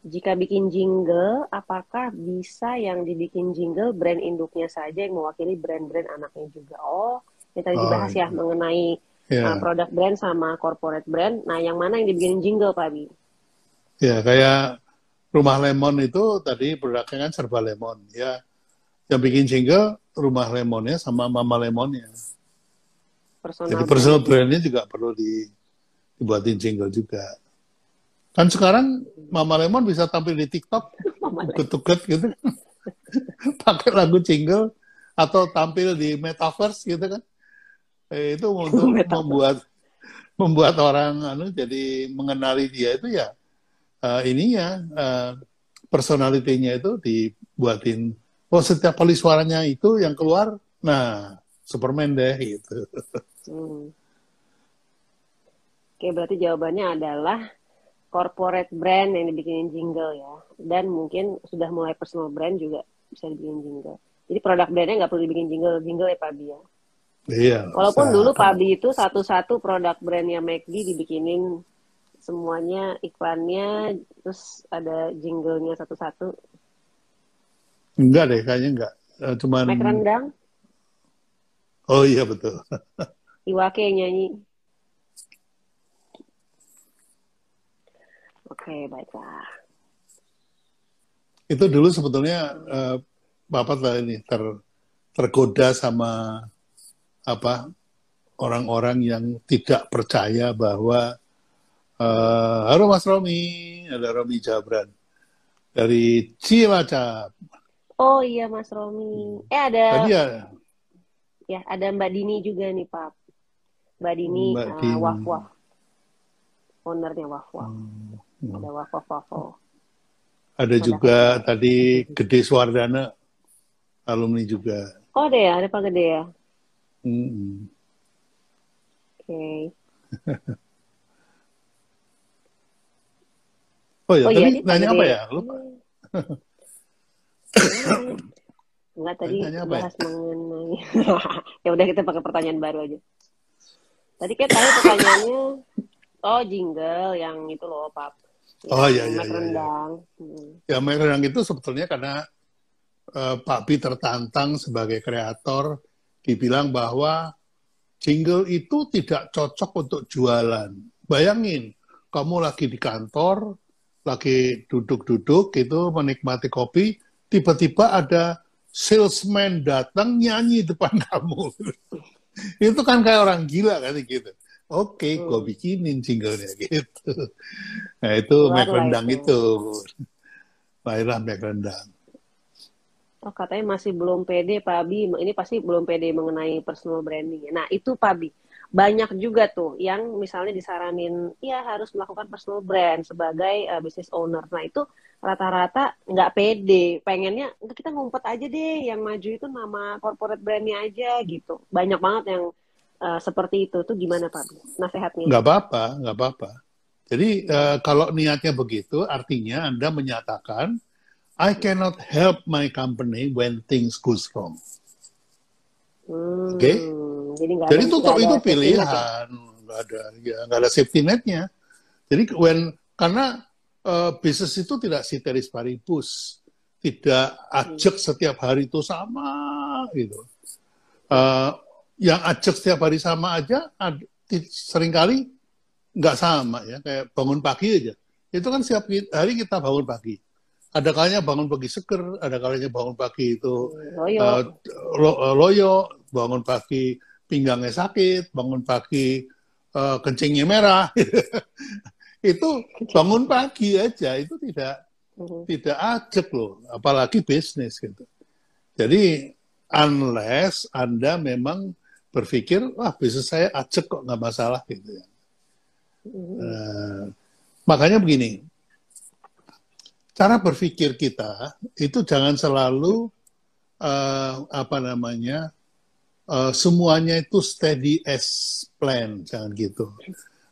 Jika bikin jingle, apakah bisa yang dibikin jingle brand induknya saja yang mewakili brand-brand anaknya juga? Oh, yang tadi oh, dibahas ya iya. mengenai yeah. uh, produk brand sama corporate brand. Nah, yang mana yang dibikin jingle, Pak Bi? Ya, kayak Rumah Lemon itu tadi produknya kan serba lemon. Ya, yang bikin jingle Rumah Lemonnya sama Mama Lemonnya personal Jadi personal brandnya juga perlu di, dibuatin jingle juga. Kan sekarang Mama Lemon bisa tampil di TikTok, tuket gitu, pakai lagu jingle atau tampil di metaverse gitu kan. Eh, itu untuk membuat membuat orang anu jadi mengenali dia itu ya uh, ininya uh, personalitinya itu dibuatin oh setiap kali suaranya itu yang keluar nah Superman deh gitu. Hmm. Oke, berarti jawabannya adalah corporate brand yang dibikinin jingle ya. Dan mungkin sudah mulai personal brand juga bisa dibikin jingle. Jadi produk brandnya nggak perlu dibikin jingle, jingle ya Pak ya. Iya. Walaupun dulu Pak itu satu-satu produk brandnya McD dibikinin semuanya iklannya terus ada jinglenya satu-satu. Enggak deh, kayaknya enggak. Uh, cuman Mac rendang. Oh iya betul. Iwake yang nyanyi. Oke, baiklah. Itu dulu sebetulnya uh, Bapak lah ini ter, tergoda sama apa orang-orang yang tidak percaya bahwa uh, halo Mas Romi, ada Romi Jabran dari Cilacap. Oh iya Mas Romi. Eh ada. Tadi ya. Ya ada Mbak Dini juga nih Pak. Mbak Dini, Mbak uh, Dini. Waf Waf. Ownernya Waf Waf. Hmm. Ada Waf Waf Wafo. Ada juga tadi Gede Suardana, alumni juga. Oh ada ya, ada Pak Gede ya. Hmm. Okay. oh ya, oh, tadi iya, nanya apa ya? Lupa. Enggak tadi bahas ya? mengenai. ya udah kita pakai pertanyaan baru aja. Tadi kan tadi pertanyaannya, oh jingle yang itu loh, Pap. oh iya iya. iya. Rendang. Ya, hmm. ya rendang itu sebetulnya karena uh, Pak Bi tertantang sebagai kreator, dibilang bahwa jingle itu tidak cocok untuk jualan. Bayangin, kamu lagi di kantor, lagi duduk-duduk gitu menikmati kopi, tiba-tiba ada salesman datang nyanyi depan kamu. itu kan kayak orang gila kan gitu. Oke, okay, hmm. gue bikinin jinglenya gitu. Nah itu Mac rendang itu. Lahirlah Mac rendang. Oh, katanya masih belum pede Pak Abi. Ini pasti belum pede mengenai personal branding. Nah itu Pak Abi. Banyak juga tuh yang misalnya disaranin, ya harus melakukan personal brand sebagai uh, business owner. Nah itu rata-rata nggak pede, pengennya kita ngumpet aja deh, yang maju itu nama corporate brandnya aja gitu. Banyak banget yang uh, seperti itu. Tuh gimana Pak? Nasehatnya? Nggak apa-apa, nggak apa-apa. Jadi uh, kalau niatnya begitu, artinya Anda menyatakan I cannot help my company when things goes wrong. Hmm, Oke? Okay? Jadi, jadi itu itu pilihan, nggak ada ya nggak ada safety netnya. Jadi when karena uh, bisnis itu tidak siteris paribus, tidak ajak setiap hari itu sama gitu. Uh, yang ajak setiap hari sama aja ad, sering kali nggak sama ya kayak bangun pagi aja. Itu kan setiap hari kita bangun pagi. Ada kalanya bangun pagi seger, ada kalanya bangun pagi itu loyo, uh, lo, uh, loyo bangun pagi pinggangnya sakit, bangun pagi uh, kencingnya merah. itu bangun pagi aja itu tidak uh-huh. tidak ajak loh, apalagi bisnis gitu. Jadi unless Anda memang berpikir wah bisnis saya ajak kok nggak masalah gitu ya. Uh, makanya begini, cara berpikir kita itu jangan selalu uh, apa namanya uh, semuanya itu steady as plan, jangan gitu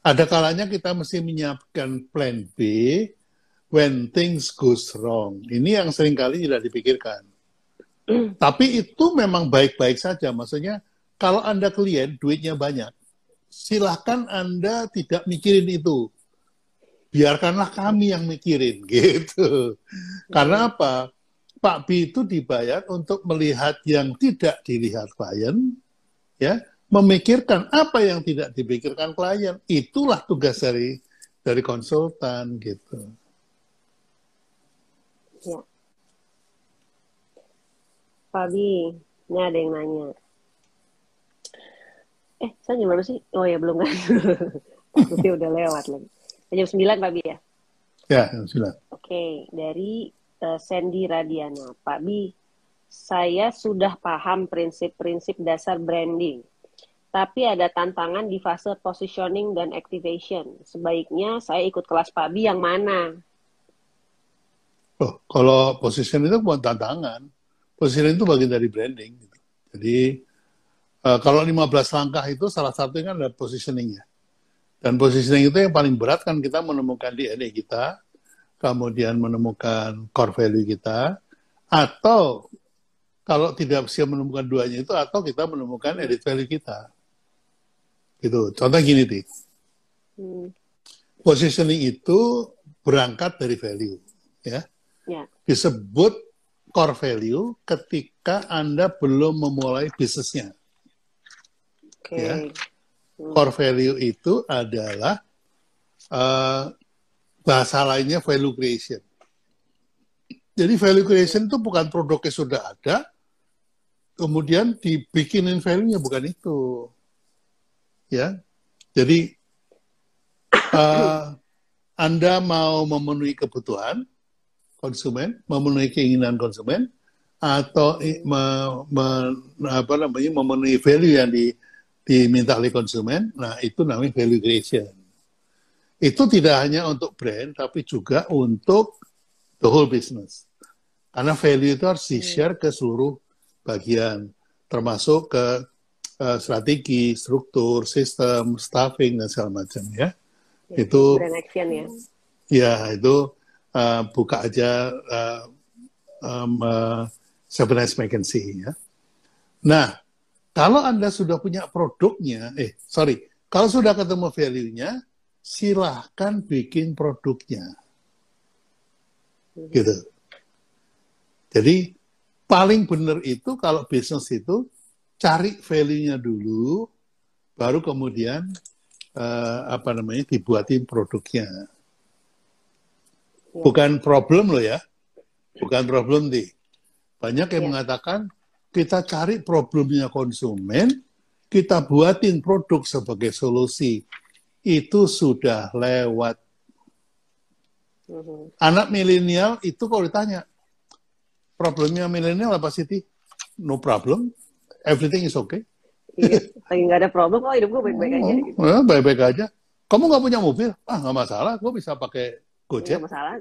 ada kalanya kita mesti menyiapkan plan B when things goes wrong. Ini yang sering kali tidak dipikirkan. Mm. Tapi itu memang baik-baik saja. Maksudnya kalau Anda klien duitnya banyak, silahkan Anda tidak mikirin itu. Biarkanlah kami yang mikirin gitu. Karena apa? Pak B itu dibayar untuk melihat yang tidak dilihat klien, ya, memikirkan apa yang tidak dipikirkan klien. Itulah tugas dari dari konsultan gitu. Ya. Fabi, ini ada yang nanya. Eh, saya jam berapa sih? Oh ya, belum kan. Tapi udah lewat lagi. Jam 9, Pak Bi ya? Ya, jam 9. Oke, dari uh, Sandy Radiana. Pak Bi, saya sudah paham prinsip-prinsip dasar branding tapi ada tantangan di fase positioning dan activation. Sebaiknya saya ikut kelas Pabi yang mana? Oh, kalau positioning itu bukan tantangan. Positioning itu bagian dari branding. Gitu. Jadi uh, kalau 15 langkah itu salah satunya kan adalah positioningnya. Dan positioning itu yang paling berat kan kita menemukan DNA kita, kemudian menemukan core value kita, atau kalau tidak bisa menemukan duanya itu, atau kita menemukan edit value kita. Gitu. Contoh gini, Ti. Hmm. Positioning itu berangkat dari value. Ya. ya. Disebut core value ketika Anda belum memulai bisnisnya. Okay. Ya. Hmm. Core value itu adalah uh, bahasa lainnya value creation. Jadi value creation itu bukan produknya sudah ada, kemudian dibikinin value-nya, bukan itu ya. Jadi uh, Anda mau memenuhi kebutuhan konsumen, memenuhi keinginan konsumen, atau me, me, apa namanya memenuhi value yang di, diminta oleh konsumen, nah itu namanya value creation. Itu tidak hanya untuk brand, tapi juga untuk the whole business. Karena value itu harus di-share ke seluruh bagian, termasuk ke uh, strategi, struktur, sistem, staffing dan segala macam ya. ya itu action ya. Ya itu uh, buka aja uh, um, uh, Vacancy ya. Nah kalau anda sudah punya produknya, eh sorry, kalau sudah ketemu value-nya, silahkan bikin produknya. Gitu. Jadi paling benar itu kalau bisnis itu cari value-nya dulu, baru kemudian uh, apa namanya dibuatin produknya. Ya. Bukan problem loh ya, bukan problem di. Banyak yang ya. mengatakan kita cari problemnya konsumen, kita buatin produk sebagai solusi. Itu sudah lewat. Mm-hmm. Anak milenial itu kalau ditanya, problemnya milenial apa sih? No problem, everything is okay. Iya, lagi nggak ada problem, oh hidup gue baik-baik aja. Gitu. Oh, baik-baik aja. Kamu nggak punya mobil? Ah nggak masalah, gue bisa pakai Gojek. Nggak masalah.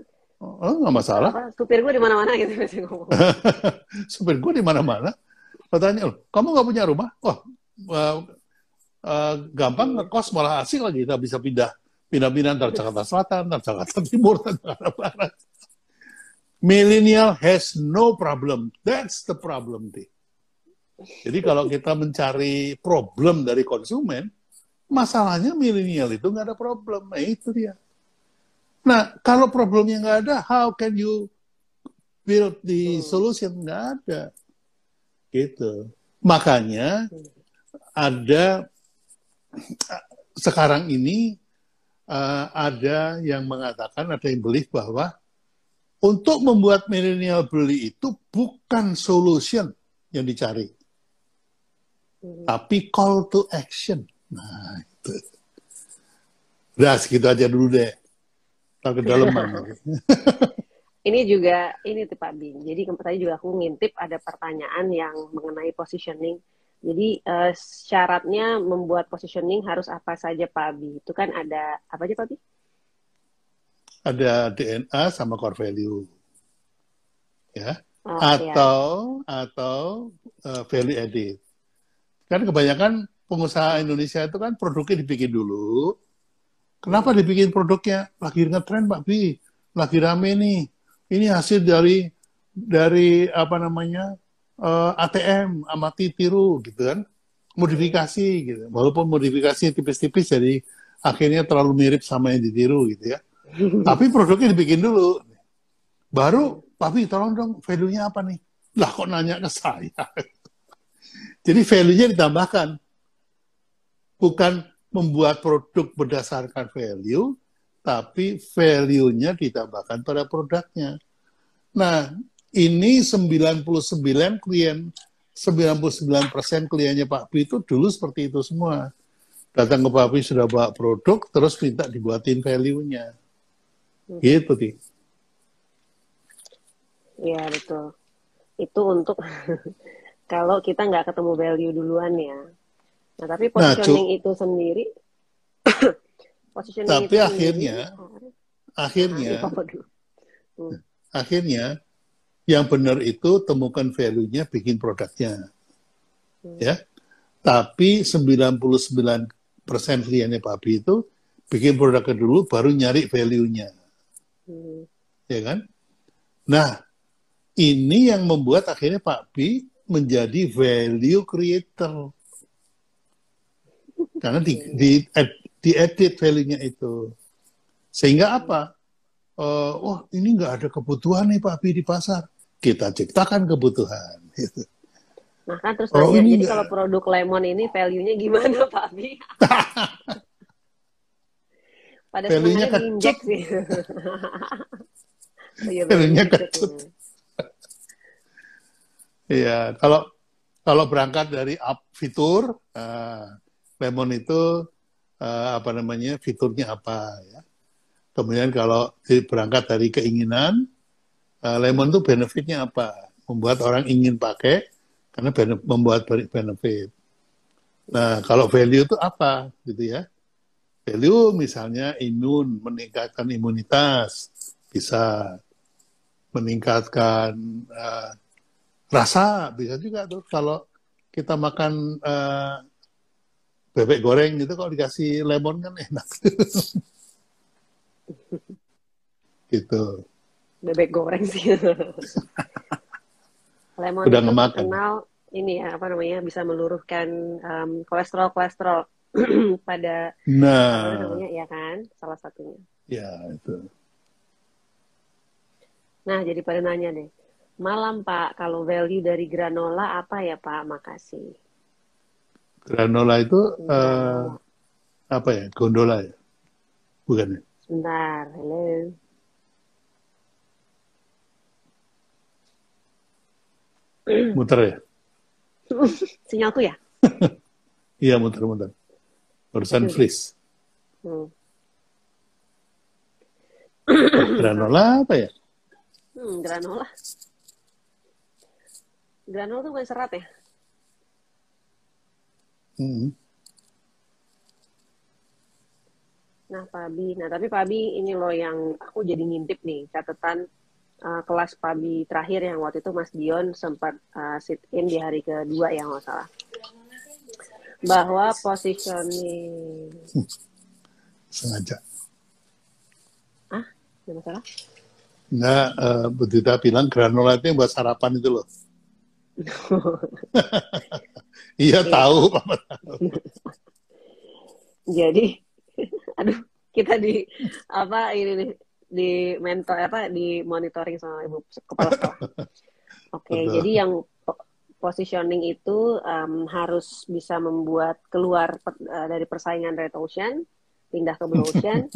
Oh, nggak masalah. Apa, supir gue di mana-mana gitu biasanya ngomong. supir gue di mana-mana. Pertanyaan, loh, kamu nggak punya rumah? Wah, uh, uh, gampang ngekos malah asik lagi. Kita bisa pindah pindah-pindah dari Jakarta Selatan, dari Jakarta Timur, dari Jakarta Barat. Millennial has no problem. That's the problem, deh. Jadi kalau kita mencari problem dari konsumen, masalahnya milenial itu nggak ada problem. Nah itu dia. Nah kalau problemnya nggak ada, how can you build the solution? Nggak ada. Gitu. Makanya ada sekarang ini uh, ada yang mengatakan, ada yang beli bahwa untuk membuat milenial beli itu bukan solution yang dicari Hmm. tapi call to action. Nah, itu. Udah segitu aja dulu deh. Ke dalam ini juga ini tuh Pak Bin. Jadi tadi juga aku ngintip ada pertanyaan yang mengenai positioning. Jadi uh, syaratnya membuat positioning harus apa saja Pak Bi? Itu kan ada apa aja Pak Bi? Ada DNA sama core value. Ya. Oh, atau ya. atau uh, value edit. Kan kebanyakan pengusaha Indonesia itu kan produknya dibikin dulu. Kenapa dibikin produknya? Lagi ngetren Pak Bi, lagi rame nih. Ini hasil dari dari apa namanya uh, eh, ATM amati tiru gitu kan, modifikasi gitu. Walaupun modifikasi tipis-tipis jadi akhirnya terlalu mirip sama yang ditiru gitu ya. Tapi produknya dibikin dulu. Baru, Pak Bi, tolong dong value-nya apa nih? Lah kok nanya ke saya? Jadi value-nya ditambahkan. Bukan membuat produk berdasarkan value, tapi value-nya ditambahkan pada produknya. Nah, ini 99 klien, 99% kliennya Pak Pi itu dulu seperti itu semua. Datang ke Pak Pi sudah bawa produk, terus minta dibuatin value-nya. Gitu, Ti. Iya, betul. Itu untuk kalau kita nggak ketemu value duluan ya. Nah, tapi nah, positioning nah, itu sendiri positioning tapi itu akhirnya sendiri, akhirnya hmm. akhirnya yang benar itu temukan value-nya bikin produknya. Hmm. Ya. Tapi 99% kliennya Pak Bi itu bikin produknya dulu baru nyari value-nya. Hmm. Ya kan? Nah, ini yang membuat akhirnya Pak Bi menjadi value creator. Karena di, di, di edit value-nya itu. Sehingga apa? Uh, oh ini nggak ada kebutuhan nih Pak Bi di pasar. Kita ciptakan kebutuhan. Gitu. Nah kan terus oh, nanya, jadi kalau produk lemon ini value-nya gimana Pak Bi? Pada value-nya kecut. Sih. oh, iya, value-nya kecut. Iya, kalau kalau berangkat dari up fitur, uh, Lemon itu uh, apa namanya fiturnya apa ya. Kemudian kalau berangkat dari keinginan, uh, Lemon itu benefitnya apa? Membuat orang ingin pakai karena benefit, membuat benefit. Nah, kalau value itu apa gitu ya? Value misalnya imun, meningkatkan imunitas, bisa meningkatkan uh, rasa bisa juga tuh kalau kita makan uh, bebek goreng gitu kalau dikasih lemon kan enak. gitu. Bebek goreng sih. lemon Udah ngemakan. terkenal ini ya apa namanya bisa meluruhkan um, kolesterol kolesterol pada Nah, namanya ya kan salah satunya. ya itu. Nah jadi pada nanya deh. Malam Pak, kalau value dari granola apa ya Pak? Makasih. Granola itu eh, Granola. apa ya? Gondola ya? Bukan ya? Sebentar, halo. Muter ya? Sinyalku ya? Iya muter-muter. Barusan Hmm. freeze. Hmm. Granola apa ya? Hmm, granola. Granola tuh bukan serat ya? Hmm. Nah, Pak Abi. Nah, tapi Pak Abi ini loh yang aku jadi ngintip nih catatan uh, kelas Pak Abi terakhir yang waktu itu Mas Dion sempat uh, sit in di hari kedua ya nggak salah. Bahwa positioning Sengaja. ah, nggak masalah. Enggak, eh, Bu Dita bilang granola itu yang buat sarapan itu loh. Iya Iya. tahu, Papa. Jadi, aduh, kita di apa ini nih di mentor apa di monitoring sama ibu kepala sekolah. Oke, Betul. jadi yang po- positioning itu um, harus bisa membuat keluar uh, dari persaingan red ocean, pindah ke blue ocean,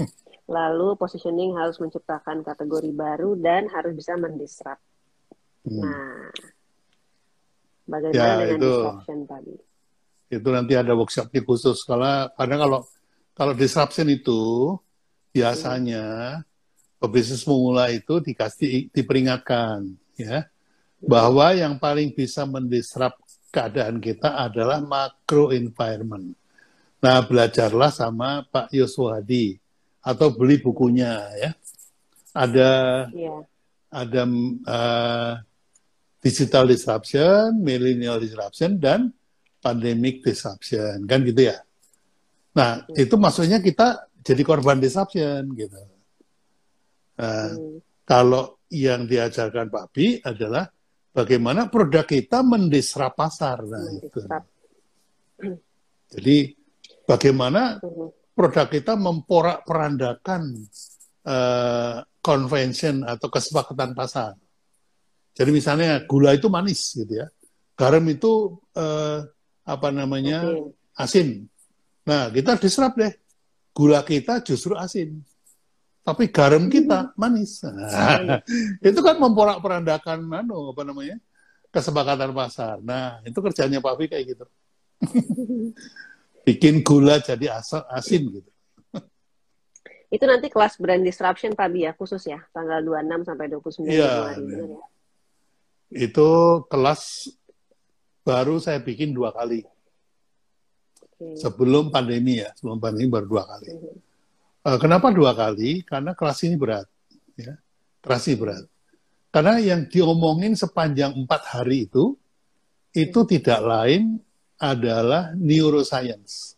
lalu positioning harus menciptakan kategori baru dan harus bisa mendisrupt. Hmm. Nah, bagaimana Ya, dengan itu. disruption tadi? Itu nanti ada workshopnya khusus. Karena, karena kalau kalau disruption itu biasanya pebisnis pemula itu dikasih diperingatkan ya bahwa yang paling bisa mendisrupt keadaan kita adalah macro environment. Nah, belajarlah sama Pak Yoswadi atau beli bukunya ya. Ada Iya, ada eh, digital disruption, millennial disruption, dan pandemic disruption, kan gitu ya. Nah, itu maksudnya kita jadi korban disruption gitu. Nah, Hmm. kalau yang diajarkan Pak Bi adalah bagaimana produk kita mendisrupt pasar. Nah, itu. mendisrupt. Jadi bagaimana Hmm. produk kita memporak-perandakan eh, convention atau kesepakatan pasar. Jadi misalnya gula itu manis gitu ya, garam itu eh, apa namanya Oke. asin. Nah kita disrupt deh, gula kita justru asin, tapi garam kita manis. Nah, itu kan memporak-perandakan anu apa namanya kesepakatan pasar. Nah itu kerjanya Pak Fi kayak gitu, bikin gula jadi asa- asin gitu. Itu nanti kelas brand disruption Pak Bi ya, khusus ya, tanggal 26 sampai 29 Iya, Januari. iya. benar ya? Itu kelas baru saya bikin dua kali Oke. sebelum pandemi ya, sebelum pandemi baru dua kali. Mhm. Eh, kenapa dua kali? Karena kelas ini berat, ya, kelas ini berat. Karena yang diomongin sepanjang empat hari itu itu tidak lain adalah neuroscience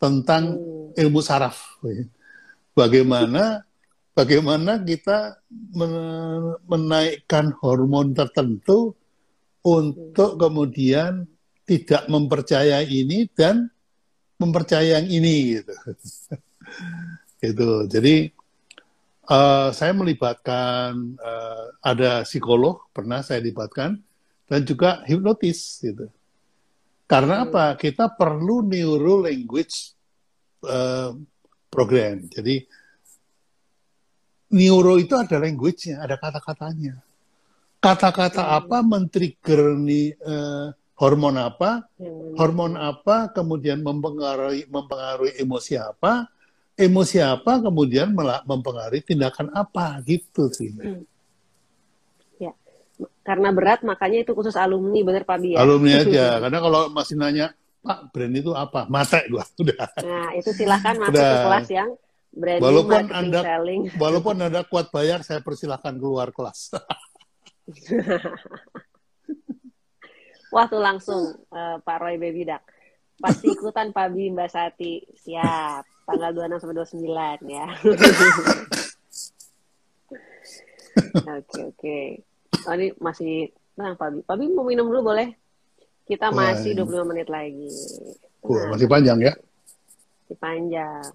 tentang Hmm. ilmu saraf. Bagaimana bagaimana kita men- menaikkan hormon tertentu untuk kemudian tidak mempercayai ini dan mempercayai yang ini gitu. gitu. Jadi eh, saya melibatkan eh, ada psikolog pernah saya libatkan dan juga hipnotis gitu. Karena Hmm. apa? Kita perlu neuro language eh, program. Jadi neuro itu ada language-nya, ada kata-katanya. Kata-kata Hmm. apa men-trigger nih eh, hormon apa, mana? hormon apa kemudian mempengaruhi mempengaruhi emosi apa, emosi apa kemudian mempengaruhi tindakan apa gitu sih. Karena berat makanya itu khusus alumni, bener Pak Bi ya? Alumni aja, karena kalau masih nanya Pak brand itu apa, mata gua udah. Nah, itu silahkan masuk ke kelas yang branding, Walaupun Anda- selling. Walaupun anda kuat bayar, saya persilahkan keluar kelas. Wah tuh langsung eh, Pak Roy Baby Duck. Pasti ikutan Pak Bi, Mbak Sati. Siap. Tanggal 26 sampai 29 ya. Oke, oke. Oh, ini masih tenang Pak Bi. Pak Bi mau minum dulu boleh? Kita masih 25 menit lagi. Uh, masih panjang ya? Masih panjang.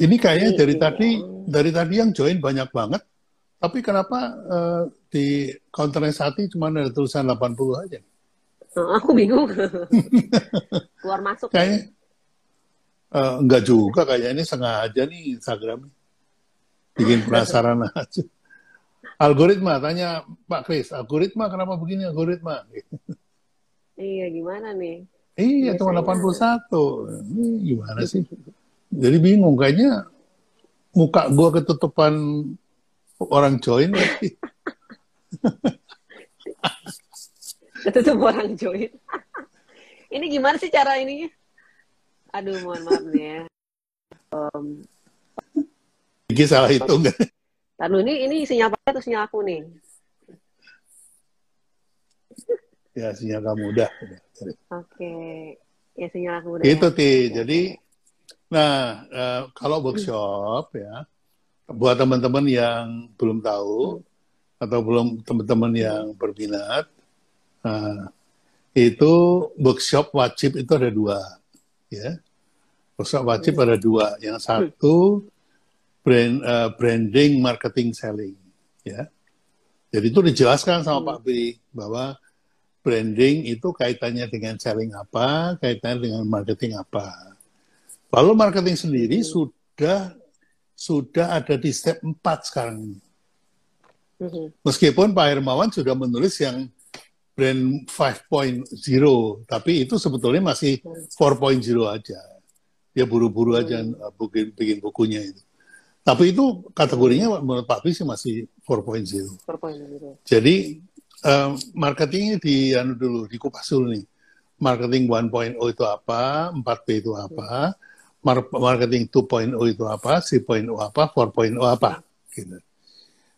Ini kayaknya dari iya. tadi dari tadi yang join banyak banget. Tapi kenapa uh, di hati cuma ada tulisan 80 aja? Oh, aku bingung. Keluar masuk. Kayaknya uh, enggak juga kayaknya ini sengaja nih Instagram. Bikin penasaran aja. Algoritma, tanya Pak Kris, algoritma kenapa begini algoritma? iya, gimana nih? Iya, cuma 81. Ini gimana sih? Jadi bingung, kayaknya muka gua ketutupan orang join lagi. Ketutup orang join. ini gimana sih cara ininya? Aduh, mohon maaf nih ya. Um, Gigi salah hitung. Lalu ini ini sinyal apa atau sinyal aku nih? Ya sinyal kamu udah. Oke, ya sinyal aku udah. Itu ti. Jadi, nah uh, kalau workshop ya, buat teman-teman yang belum tahu atau belum teman-teman yang berminat, nah, itu workshop wajib itu ada dua, ya. Workshop wajib ada dua. Yang satu brand uh, branding, marketing, selling, ya. Jadi itu dijelaskan sama. Pak Bri bahwa branding itu kaitannya dengan selling apa, kaitannya dengan marketing apa. Lalu marketing sendiri hmm. sudah sudah ada di step 4 sekarang ini. Hmm. Meskipun Pak Hermawan sudah menulis yang brand 5.0, tapi itu sebetulnya masih 4.0 hmm. aja. Dia buru-buru aja hmm. bikin, bikin bukunya itu. Tapi itu kategorinya menurut Pak Bisi masih 4.0. 4.0. Jadi um, marketingnya di anu dulu, dikupas dulu nih. Marketing 1.0 itu apa, 4P itu apa, marketing 2.0 itu apa, 3.0 apa, 4.0 apa. Gitu.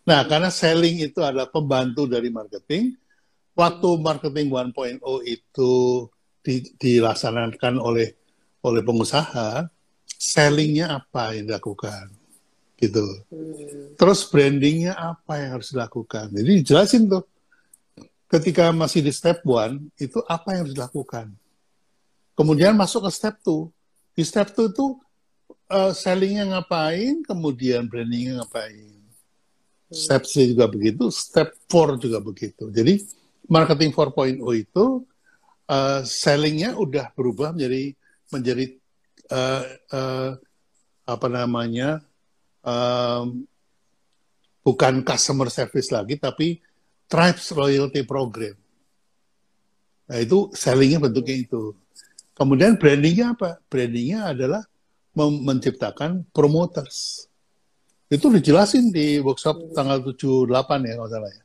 Nah, karena selling itu adalah pembantu dari marketing, waktu marketing 1.0 itu di, dilaksanakan oleh oleh pengusaha, sellingnya apa yang dilakukan? gitu. Hmm. Terus brandingnya apa yang harus dilakukan? Jadi jelasin tuh. Ketika masih di step one, itu apa yang harus dilakukan. Kemudian masuk ke step two. Di step two itu uh, sellingnya ngapain, kemudian brandingnya ngapain. Hmm. Step C juga begitu, step four juga begitu. Jadi marketing 4.0 itu uh, sellingnya udah berubah menjadi menjadi uh, uh, apa namanya um, bukan customer service lagi, tapi Tribes Loyalty Program. Nah itu sellingnya bentuknya itu. Kemudian brandingnya apa? Brandingnya adalah menciptakan promoters. Itu dijelasin di workshop hmm. tanggal 7 8 ya kalau salah ya.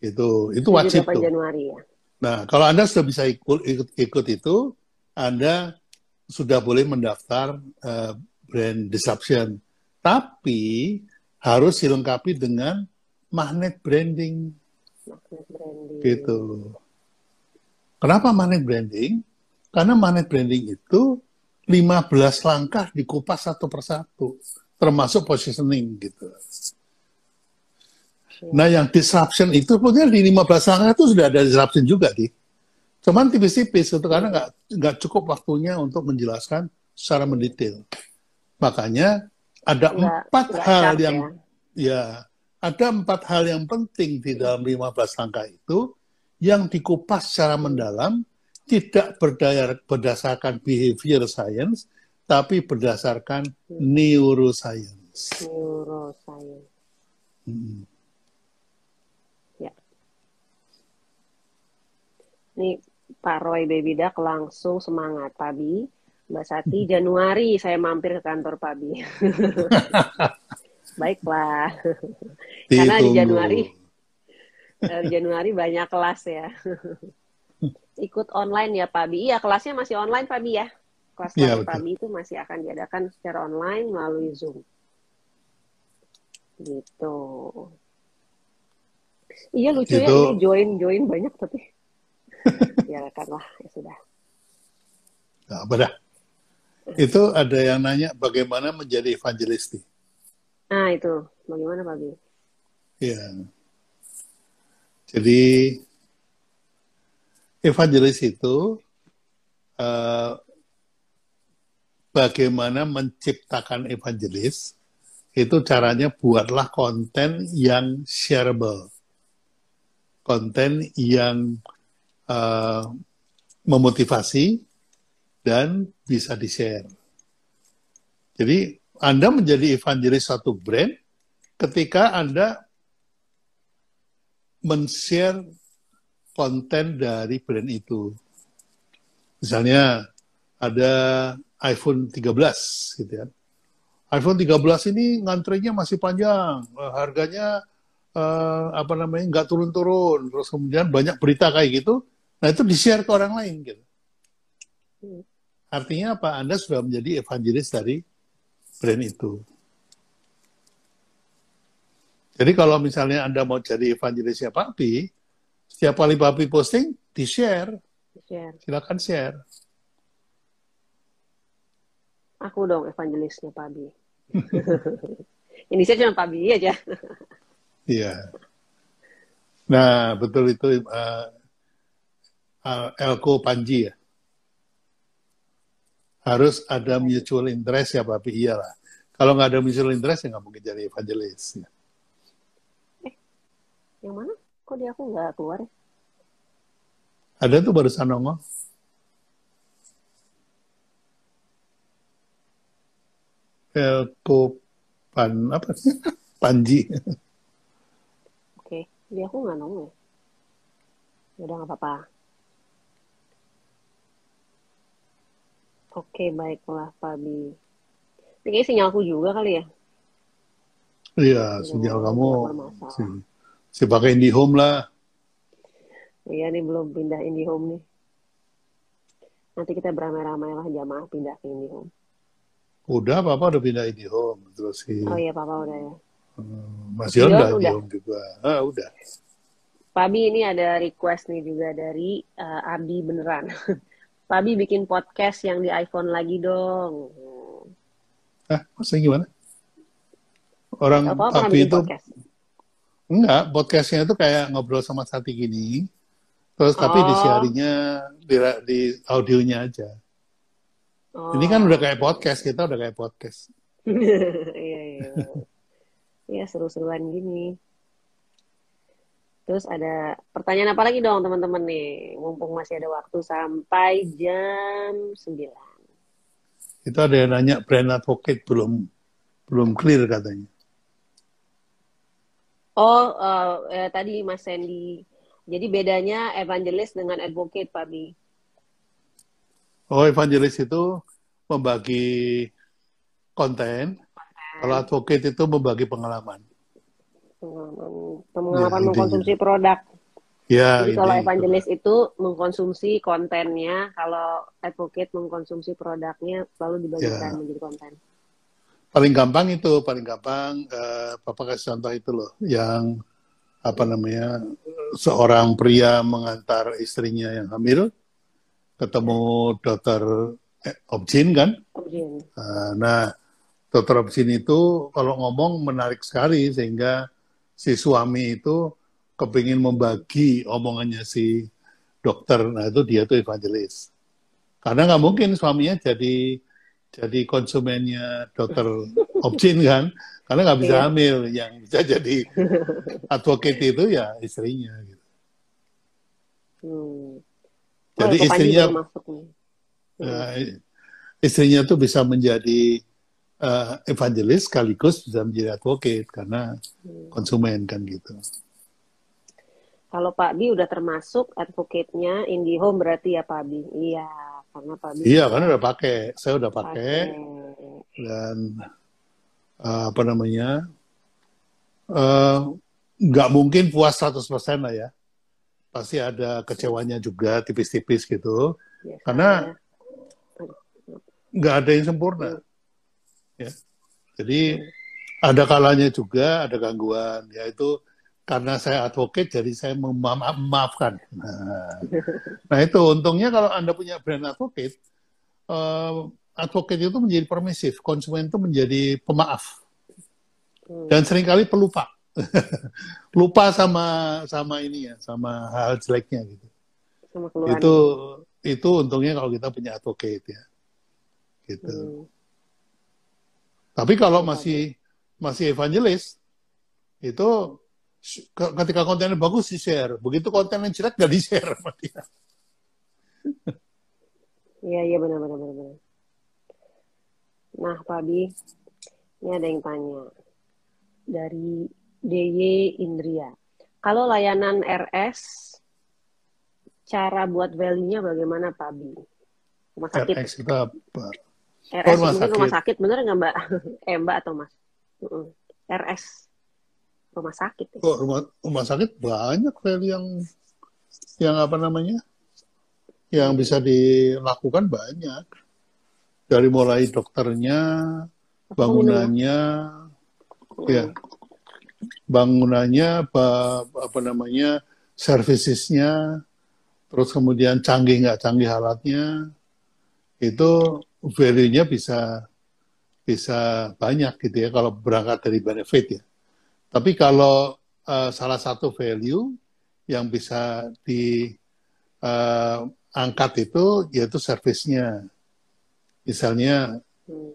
Itu itu wajib tuh. Januari ya. Nah, kalau Anda sudah bisa ikut ikut, ikut itu, Anda sudah boleh mendaftar uh, brand disruption tapi harus dilengkapi dengan magnet branding. Magnet branding. Gitu. Kenapa magnet branding? Karena magnet branding itu 15 langkah dikupas satu persatu, termasuk positioning gitu. Nah, yang disruption itu sebenarnya di 15 langkah itu sudah ada disruption juga, di. Cuman tipis-tipis itu karena nggak nggak cukup waktunya untuk menjelaskan secara mendetail. Makanya ada empat hal yang ya. ya ada empat hal yang penting di dalam 15 langkah itu yang dikupas secara mendalam tidak berdaya, berdasarkan behavior science tapi berdasarkan neuroscience. Neuroscience. Hmm. Ya. Ini Pak Roy Baby Duck langsung semangat tadi Mbak Sati, Januari saya mampir ke kantor Pabi. Baiklah. Karena di Januari di Januari banyak kelas ya. Ikut online ya Pabi. Iya, kelasnya masih online Pabi ya. Kelas ya, Pabi itu masih akan diadakan secara online melalui Zoom. Gitu. Iya lucu ya, itu... ya ini join join banyak tapi. biarkanlah ya sudah nah, apa dah itu ada yang nanya bagaimana menjadi evangelis nih nah itu bagaimana Pak Bi ya jadi evangelis itu uh, bagaimana menciptakan evangelis itu caranya buatlah konten yang shareable konten yang uh, memotivasi dan bisa di-share. Jadi Anda menjadi evangelis satu brand ketika Anda men-share konten dari brand itu. Misalnya ada iPhone 13 gitu ya. iPhone 13 ini ngantrinya masih panjang, harganya uh, apa namanya nggak turun-turun. Terus kemudian banyak berita kayak gitu nah itu di share ke orang lain gitu. Artinya apa? Anda sudah menjadi evangelis dari brand itu. Jadi kalau misalnya anda mau jadi evangelisnya Papi setiap kali Papi posting di share share silakan share aku dong evangelisnya Papi ini saya cuma Papi aja Iya. Nah, betul itu uh, Elko Panji ya. Harus ada mutual interest ya, Pak. Iyalah. Kalau nggak ada mutual interest ya nggak mungkin jadi evangelis. Ya. Eh, yang mana? Kok dia aku nggak keluar ya? Ada tuh barusan nongol. Elko Pan apa? Panji. Dia aku nggak nongol. Ya udah nggak apa-apa. Oke, baiklah Fabi. Ini sinyalku juga kali ya? Iya, sinyal, sinyal kamu si, si pakai IndiHome lah. Iya nih belum pindah IndiHome nih. Nanti kita beramai-ramai lah jamaah pindah ke IndiHome. Udah, Papa udah pindah IndiHome. Terus si... Oh iya, Papa udah ya. Hmm, masih udah, udah. juga. Ah, udah. Pabi ini ada request nih juga dari uh, Abi beneran. Pabi bikin podcast yang di iPhone lagi dong. Ah, maksudnya gimana? Orang apa, Pabi itu podcast? Enggak, podcastnya itu kayak ngobrol sama Sati gini. Terus oh. tapi di siarinya di, di audionya aja. Oh. Ini kan udah kayak podcast, kita udah kayak podcast. iya, iya. Iya, seru-seruan gini. Terus ada pertanyaan apa lagi dong teman-teman nih? Mumpung masih ada waktu sampai jam 9. Itu ada yang nanya brand advocate belum belum clear katanya. Oh, uh, eh, tadi Mas Sandy. Jadi bedanya evangelis dengan advocate, Pak Bi. Oh, evangelis itu membagi konten, kalau advocate itu membagi pengalaman. Pengalaman, pengalaman ya, mengkonsumsi produk. Ya, Jadi kalau evangelis itu mengkonsumsi kontennya, kalau advocate mengkonsumsi produknya, selalu dibagikan ya. menjadi konten. Paling gampang itu, paling gampang, uh, Papa kasih contoh itu loh, yang apa namanya, seorang pria mengantar istrinya yang hamil, ketemu dokter eh, Objin kan? Objin. Uh, nah, dokter sini itu kalau ngomong menarik sekali sehingga si suami itu kepingin membagi omongannya si dokter. Nah itu dia tuh evangelis. Karena nggak mungkin suaminya jadi jadi konsumennya dokter Opsin kan, karena nggak bisa iya. hamil. Yang bisa jadi advocate itu ya istrinya. Gitu. Hmm. Jadi oh, istrinya, uh, istrinya tuh bisa menjadi uh, evangelis sekaligus bisa menjadi advocate karena hmm. konsumen kan gitu. Kalau Pak Bi udah termasuk advocate-nya IndiHome berarti ya Pak Bi. Iya, karena Pak Bi. Iya, karena udah pakai. Saya udah pakai. Dan uh, apa namanya? Uh, nggak mungkin puas 100% lah ya. Pasti ada kecewanya juga tipis-tipis gitu. Ya, karena nggak ada yang sempurna. Ya. Jadi ada kalanya juga ada gangguan, yaitu karena saya advocate jadi saya memaafkan. Nah, nah itu untungnya kalau Anda punya brand advocate, uh, advocate itu menjadi permisif, konsumen itu menjadi pemaaf. Hmm. Dan sering kali pelupa. Lupa sama sama ini ya, sama hal jeleknya gitu. Sama itu itu untungnya kalau kita punya advocate ya. Gitu. Hmm. Tapi kalau masih masih evangelis itu ketika kontennya bagus di share, begitu kontennya jelek nggak di share sama dia. Iya iya benar benar benar. Nah Pak ini ada yang tanya dari DY Indria. Kalau layanan RS, cara buat value-nya bagaimana Pak? Rumah sakit. Itu apa? RS oh, rumah sakit. rumah sakit, bener nggak Mbak? eh Mbak atau Mas? RS rumah sakit. Ya? Oh, rumah rumah sakit banyak value yang yang apa namanya? Yang bisa dilakukan banyak. Dari mulai dokternya, bangunannya, hmm. ya, bangunannya, apa, apa namanya, servicesnya, terus kemudian canggih nggak canggih alatnya, itu value-nya bisa bisa banyak gitu ya kalau berangkat dari benefit ya. Tapi kalau uh, salah satu value yang bisa diangkat uh, itu yaitu servisnya. Misalnya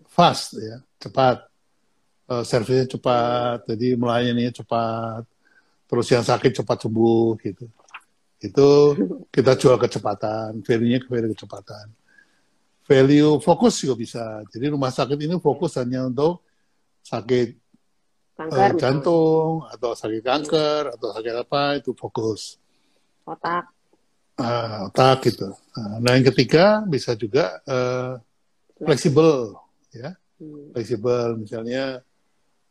fast ya, cepat. Uh, servisnya cepat, jadi melayaninya cepat. Terus yang sakit cepat sembuh gitu. Itu kita jual kecepatan, value-nya ke value kecepatan. Value fokus juga bisa. Jadi rumah sakit ini fokus hanya untuk sakit kanker, uh, jantung atau sakit kanker atau sakit apa itu fokus. Otak. Uh, otak gitu. Nah yang ketiga bisa juga uh, fleksibel ya. Hmm. fleksibel misalnya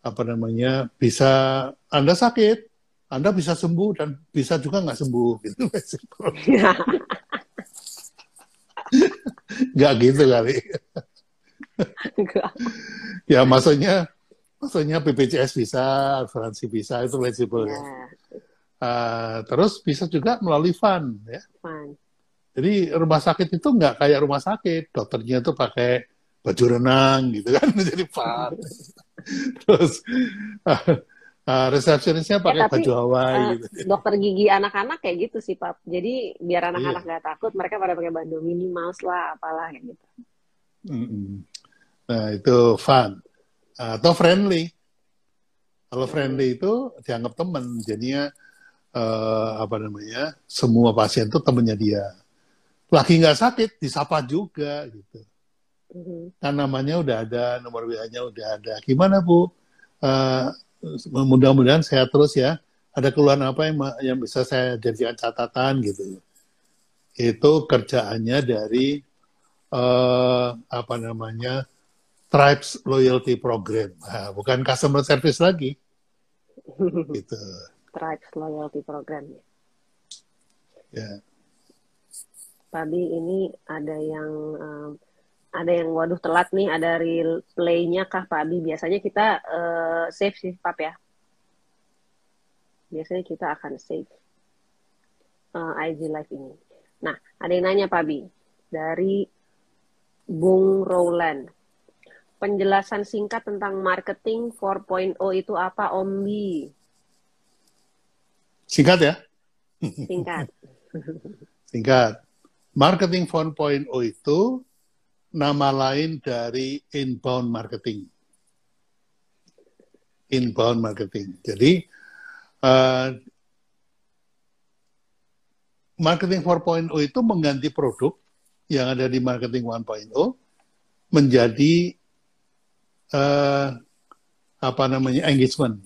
apa namanya bisa anda sakit anda bisa sembuh dan bisa juga nggak sembuh gitu nggak gitu kali. Ya maksudnya Maksudnya BPJS bisa, asuransi bisa, itu fleksibel ya. Uh, terus bisa juga melalui fund ya. Fund. Jadi rumah sakit itu nggak kayak rumah sakit, dokternya itu pakai baju renang gitu kan, jadi fund. terus uh, uh, resepsionisnya pakai ya, baju Hawaii uh, gitu. Dokter gigi anak-anak kayak gitu sih, Pak. Jadi biar anak-anak iya. nggak takut, mereka pada pakai baju mini mouse lah, apalah kayak gitu. Mm -hmm. Nah, itu fun atau friendly. Kalau friendly itu dianggap teman, jadinya uh, apa namanya semua pasien itu temannya dia. Lagi nggak sakit disapa juga gitu. Mm-hmm. Kan namanya udah ada, nomor WA-nya udah ada. Gimana bu? Uh, mudah-mudahan sehat terus ya. Ada keluhan apa yang yang bisa saya jadikan catatan gitu. Itu kerjaannya dari uh, apa namanya Tribes Loyalty Program, nah, bukan customer service lagi. gitu. Tribes Loyalty Program. Ya. Tadi ini ada yang um, ada yang waduh telat nih, ada replaynya kah Pak Abi? Biasanya kita uh, save sih Pak ya. Biasanya kita akan save uh, IG Live ini. Nah, ada yang nanya Pak Abi dari Bung Rowland penjelasan singkat tentang marketing 4.0 itu apa, Ombi? Singkat ya? Singkat. Singkat. Marketing 4.0 itu nama lain dari inbound marketing. Inbound marketing. Jadi, uh, marketing 4.0 itu mengganti produk yang ada di marketing 1.0 menjadi uh, apa namanya engagement.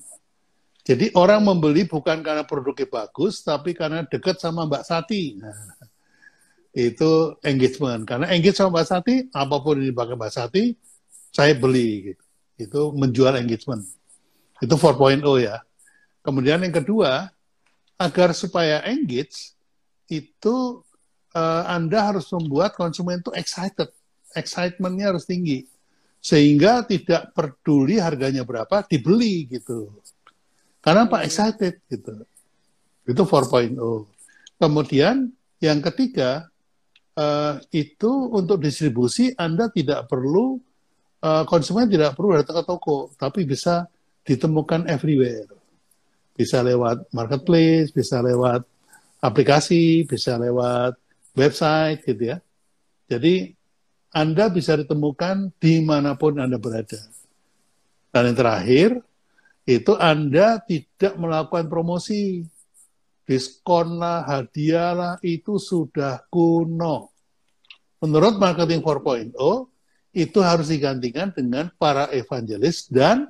Jadi orang membeli bukan karena produknya bagus, tapi karena dekat sama Mbak Sati. Nah, itu engagement. Karena engage sama Mbak Sati, apa pun yang dipakai Mbak Sati, saya beli. Gitu. Itu menjual engagement. Itu 4.0 ya. Kemudian yang kedua, agar supaya engage, itu uh, Anda harus membuat konsumen itu excited. Excitementnya harus tinggi sehingga tidak peduli harganya berapa dibeli gitu. Karena Pak excited gitu. Itu 4.0. Kemudian yang ketiga uh, itu untuk distribusi Anda tidak perlu uh, konsumen tidak perlu datang ke toko, tapi bisa ditemukan everywhere. Bisa lewat marketplace, bisa lewat aplikasi, bisa lewat website gitu ya. Jadi Anda bisa ditemukan di mana pun Anda berada. Dan yang terakhir, itu Anda tidak melakukan promosi. Diskon lah, hadiah lah, itu sudah kuno. Menurut Marketing 4.0, itu harus digantikan dengan para evangelis dan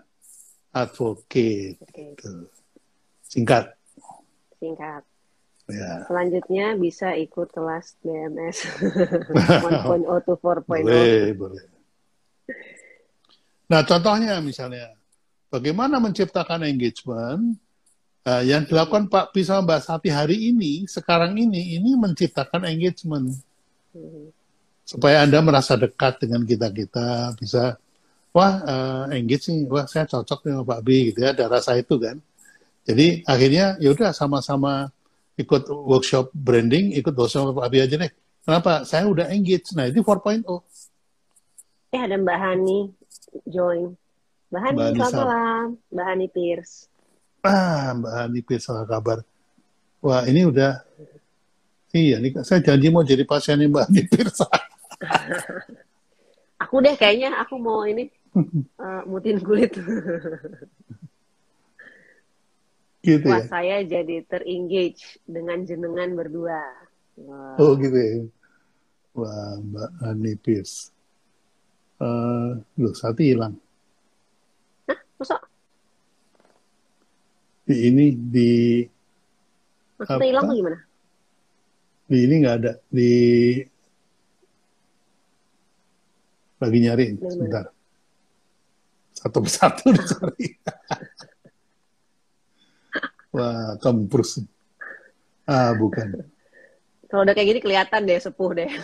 advocate. Singkat. Singkat. Ya. Selanjutnya bisa ikut kelas BMS 1.0 to 4.0. Boleh, boleh. Nah, contohnya misalnya, bagaimana menciptakan engagement uh, yang dilakukan Pak Pisau Mbak Sati hari ini, sekarang ini, ini menciptakan engagement. Hmm. Supaya Anda merasa dekat dengan kita-kita, bisa, wah, uh, engage nih, wah, saya cocok dengan Pak B, gitu ya, ada rasa itu kan. Jadi, akhirnya, yaudah sama-sama ikut workshop branding, ikut workshop Pak Abi aja deh. Kenapa? Saya udah engage. Nah, itu 4.0. Eh, ada Mbak Hani join. Mbak Hani, Mbak selamat malam. Mbak Hani Pierce. Ah, Mbak Hani Pierce, apa kabar? Wah, ini udah... Iya, ini saya janji mau jadi pasien Mbak Hani Pierce. aku deh kayaknya aku mau ini uh, mutin kulit. gitu Wah, ya? saya jadi terengage dengan jenengan berdua. Wah. Oh gitu ya. Wah, Mbak Hani Pierce. Uh, loh, Sati hilang. Hah? Masa? Di ini, di... Maksudnya hilang gimana? Di ini nggak ada. Di... Lagi nyari, sebentar. Satu persatu dicari. Wah, kemprus. Ah, bukan. Kalau udah kayak gini kelihatan deh, sepuh deh.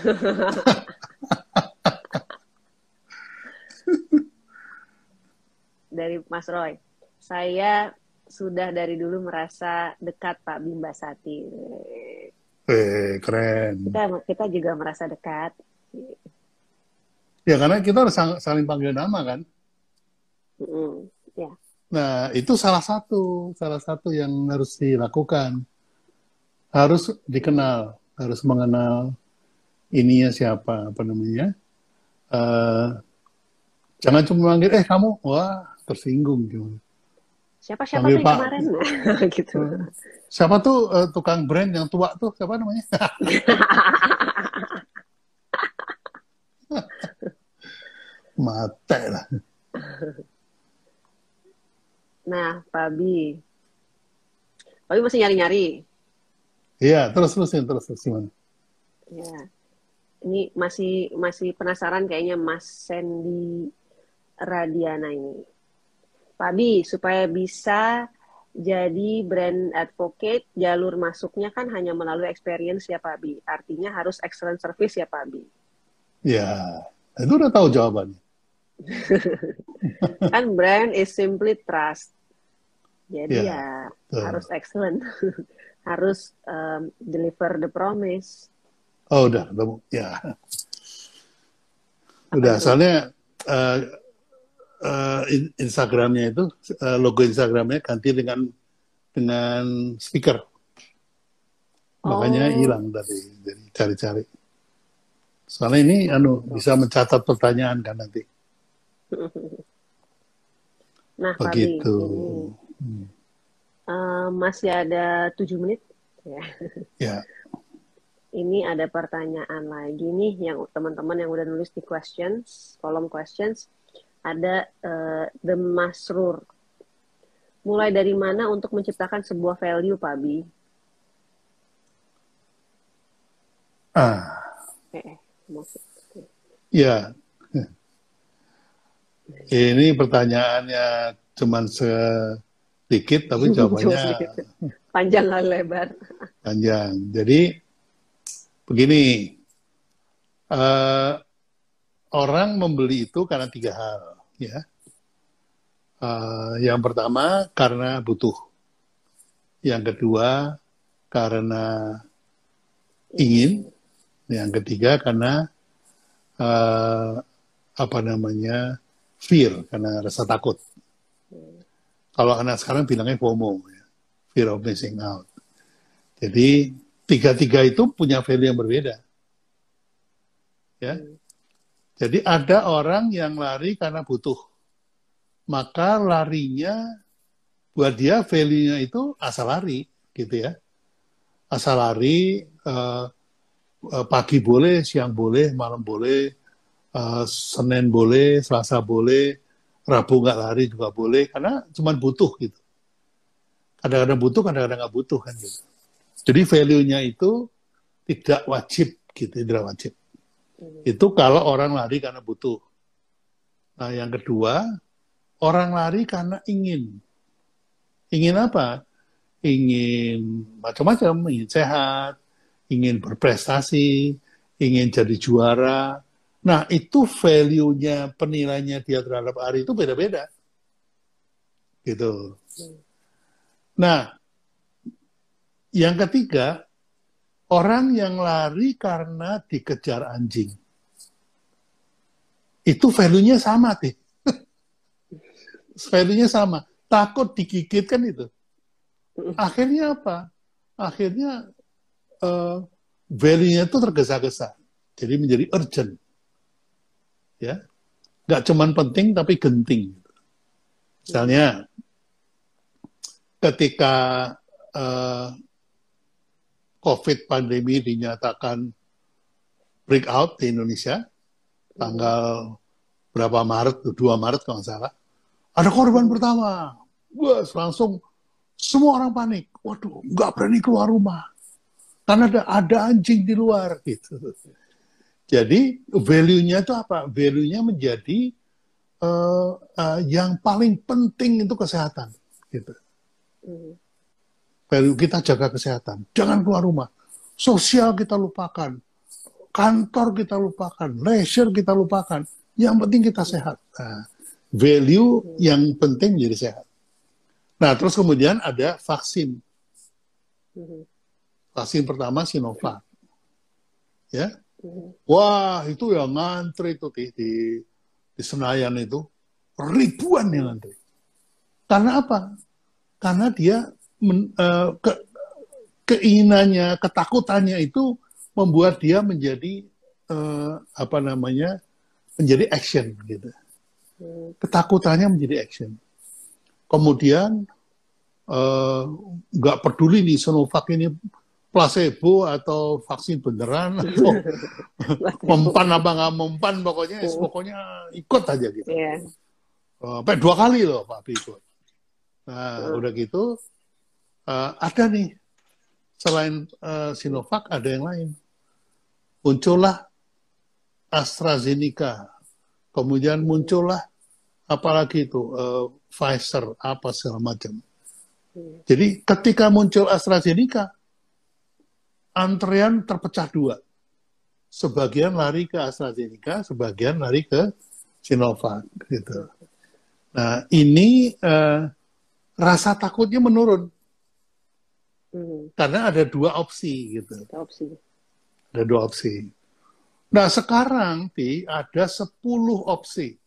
dari Mas Roy. Saya sudah dari dulu merasa dekat Pak Bimba Sati. Eh, keren. Kita, kita juga merasa dekat. Ya, karena kita harus saling panggil nama kan? Mm. Nah, itu salah satu, salah satu yang harus dilakukan. Harus dikenal, harus mengenal ininya siapa, apa namanya. Uh, jangan cuma manggil, eh kamu, wah tersinggung gitu. Siapa siapa tuh kemarin gitu. Siapa tuh uh, tukang brand yang tua tuh siapa namanya? Mate lah. Nah, Pak Abi. Pak Abi masih nyari-nyari. Iya, terus terusin terus terus gimana? Ya. Ini masih masih penasaran kayaknya Mas Sandy Radiana ini. Pak Abi, supaya bisa jadi brand advocate, jalur masuknya kan hanya melalui experience ya Pak Abi. Artinya harus excellent service ya Pak Abi. Ya, itu udah tahu jawabannya. kan brand is simply trust. Jadi yeah, ya uh. harus excellent, harus um, deliver the promise. Oh udah, ya. Udah, itu? soalnya uh, uh, Instagramnya itu uh, logo Instagramnya ganti dengan dengan speaker, makanya oh. hilang dari dari cari-cari. Soalnya ini anu bisa mencatat pertanyaan kan nanti. Nah, Begitu. Uh, masih ada tujuh menit. Ya. ya. Ini ada pertanyaan lagi nih yang teman-teman yang udah nulis di questions, kolom questions. Ada uh, The Masrur. Mulai dari mana untuk menciptakan sebuah value, Pak Bi? Ah. Eh, Ya. Ini pertanyaannya cuman se sedikit tapi jawabannya panjang dan lebar. Panjang. Jadi begini, uh, orang membeli itu karena tiga hal, ya. Uh, yang pertama karena butuh, Yang kedua karena ingin. Yang ketiga karena uh, apa namanya fear karena rasa takut. Kalau anak sekarang bilangnya FOMO, ya. fear of missing out. Jadi tiga-tiga itu punya value yang berbeda. Ya. Jadi ada orang yang lari karena butuh. Maka larinya buat dia value-nya itu asal lari gitu ya. Asal lari uh, pagi boleh, siang boleh, malam boleh, uh, Senin boleh, Selasa boleh, Rabu nggak lari juga boleh karena cuma butuh gitu. Kadang-kadang butuh, kadang-kadang nggak butuh kan gitu. Jadi value-nya itu tidak wajib gitu, tidak wajib. Hmm. Itu kalau orang lari karena butuh. Nah, yang kedua, orang lari karena ingin. Ingin apa? Ingin macam-macam, ingin sehat, ingin berprestasi, ingin jadi juara. Nah, itu value-nya, penilaiannya dia terhadap hari itu beda-beda. Gitu. Nah, yang ketiga, orang yang lari karena dikejar anjing. Itu value-nya sama, sih. value-nya sama. Takut digigit kan itu. Akhirnya apa? Akhirnya uh, value-nya itu tergesa-gesa. Jadi menjadi urgent. Ya. Gak cuman penting tapi genting. Misalnya ketika uh, COVID pandemi dinyatakan breakout di Indonesia, tanggal berapa Maret, 2 Maret kalau nggak salah, ada korban pertama. Wah, langsung semua orang panik. Waduh, nggak berani keluar rumah. Karena ada, ada anjing di luar. gitu. Jadi, value-nya itu apa? Value-nya menjadi uh, uh, yang paling penting itu kesehatan. Gitu. Hmm value kita jaga kesehatan. Jangan keluar rumah. Sosial kita lupakan. Kantor kita lupakan. Leisure kita lupakan. Yang penting kita sehat. Nah, value yang penting jadi sehat. Nah, terus kemudian ada vaksin. Vaksin pertama Sinovac. Ya. Wah, itu yang ngantri itu di, di, di Senayan itu. Ribuan yang ngantri. Karena apa? Karena dia men, uh, ke, keinginannya, ketakutannya itu membuat dia menjadi uh, apa namanya menjadi action gitu. Ketakutannya menjadi action. Kemudian eh, nggak uh, peduli nih Sinovac ini placebo atau vaksin beneran atau mempan apa nggak mempan pokoknya hmm. pokoknya ikut aja gitu. Yeah. Uh, sampai dua kali loh Pak ikut. Nah hmm. udah gitu uh, ada nih selain uh, Sinovac ada yang lain. Muncullah AstraZeneca, kemudian muncullah apalagi itu uh, Pfizer apa segala macam. Jadi ketika muncul AstraZeneca, antrean terpecah dua. Sebagian lari ke AstraZeneca, sebagian lari ke Sinovac gitu. Nah ini uh, rasa takutnya menurun. Hmm. Karena ada dua opsi gitu. Opsi. Ada dua opsi. Nah sekarang di ada 10 opsi.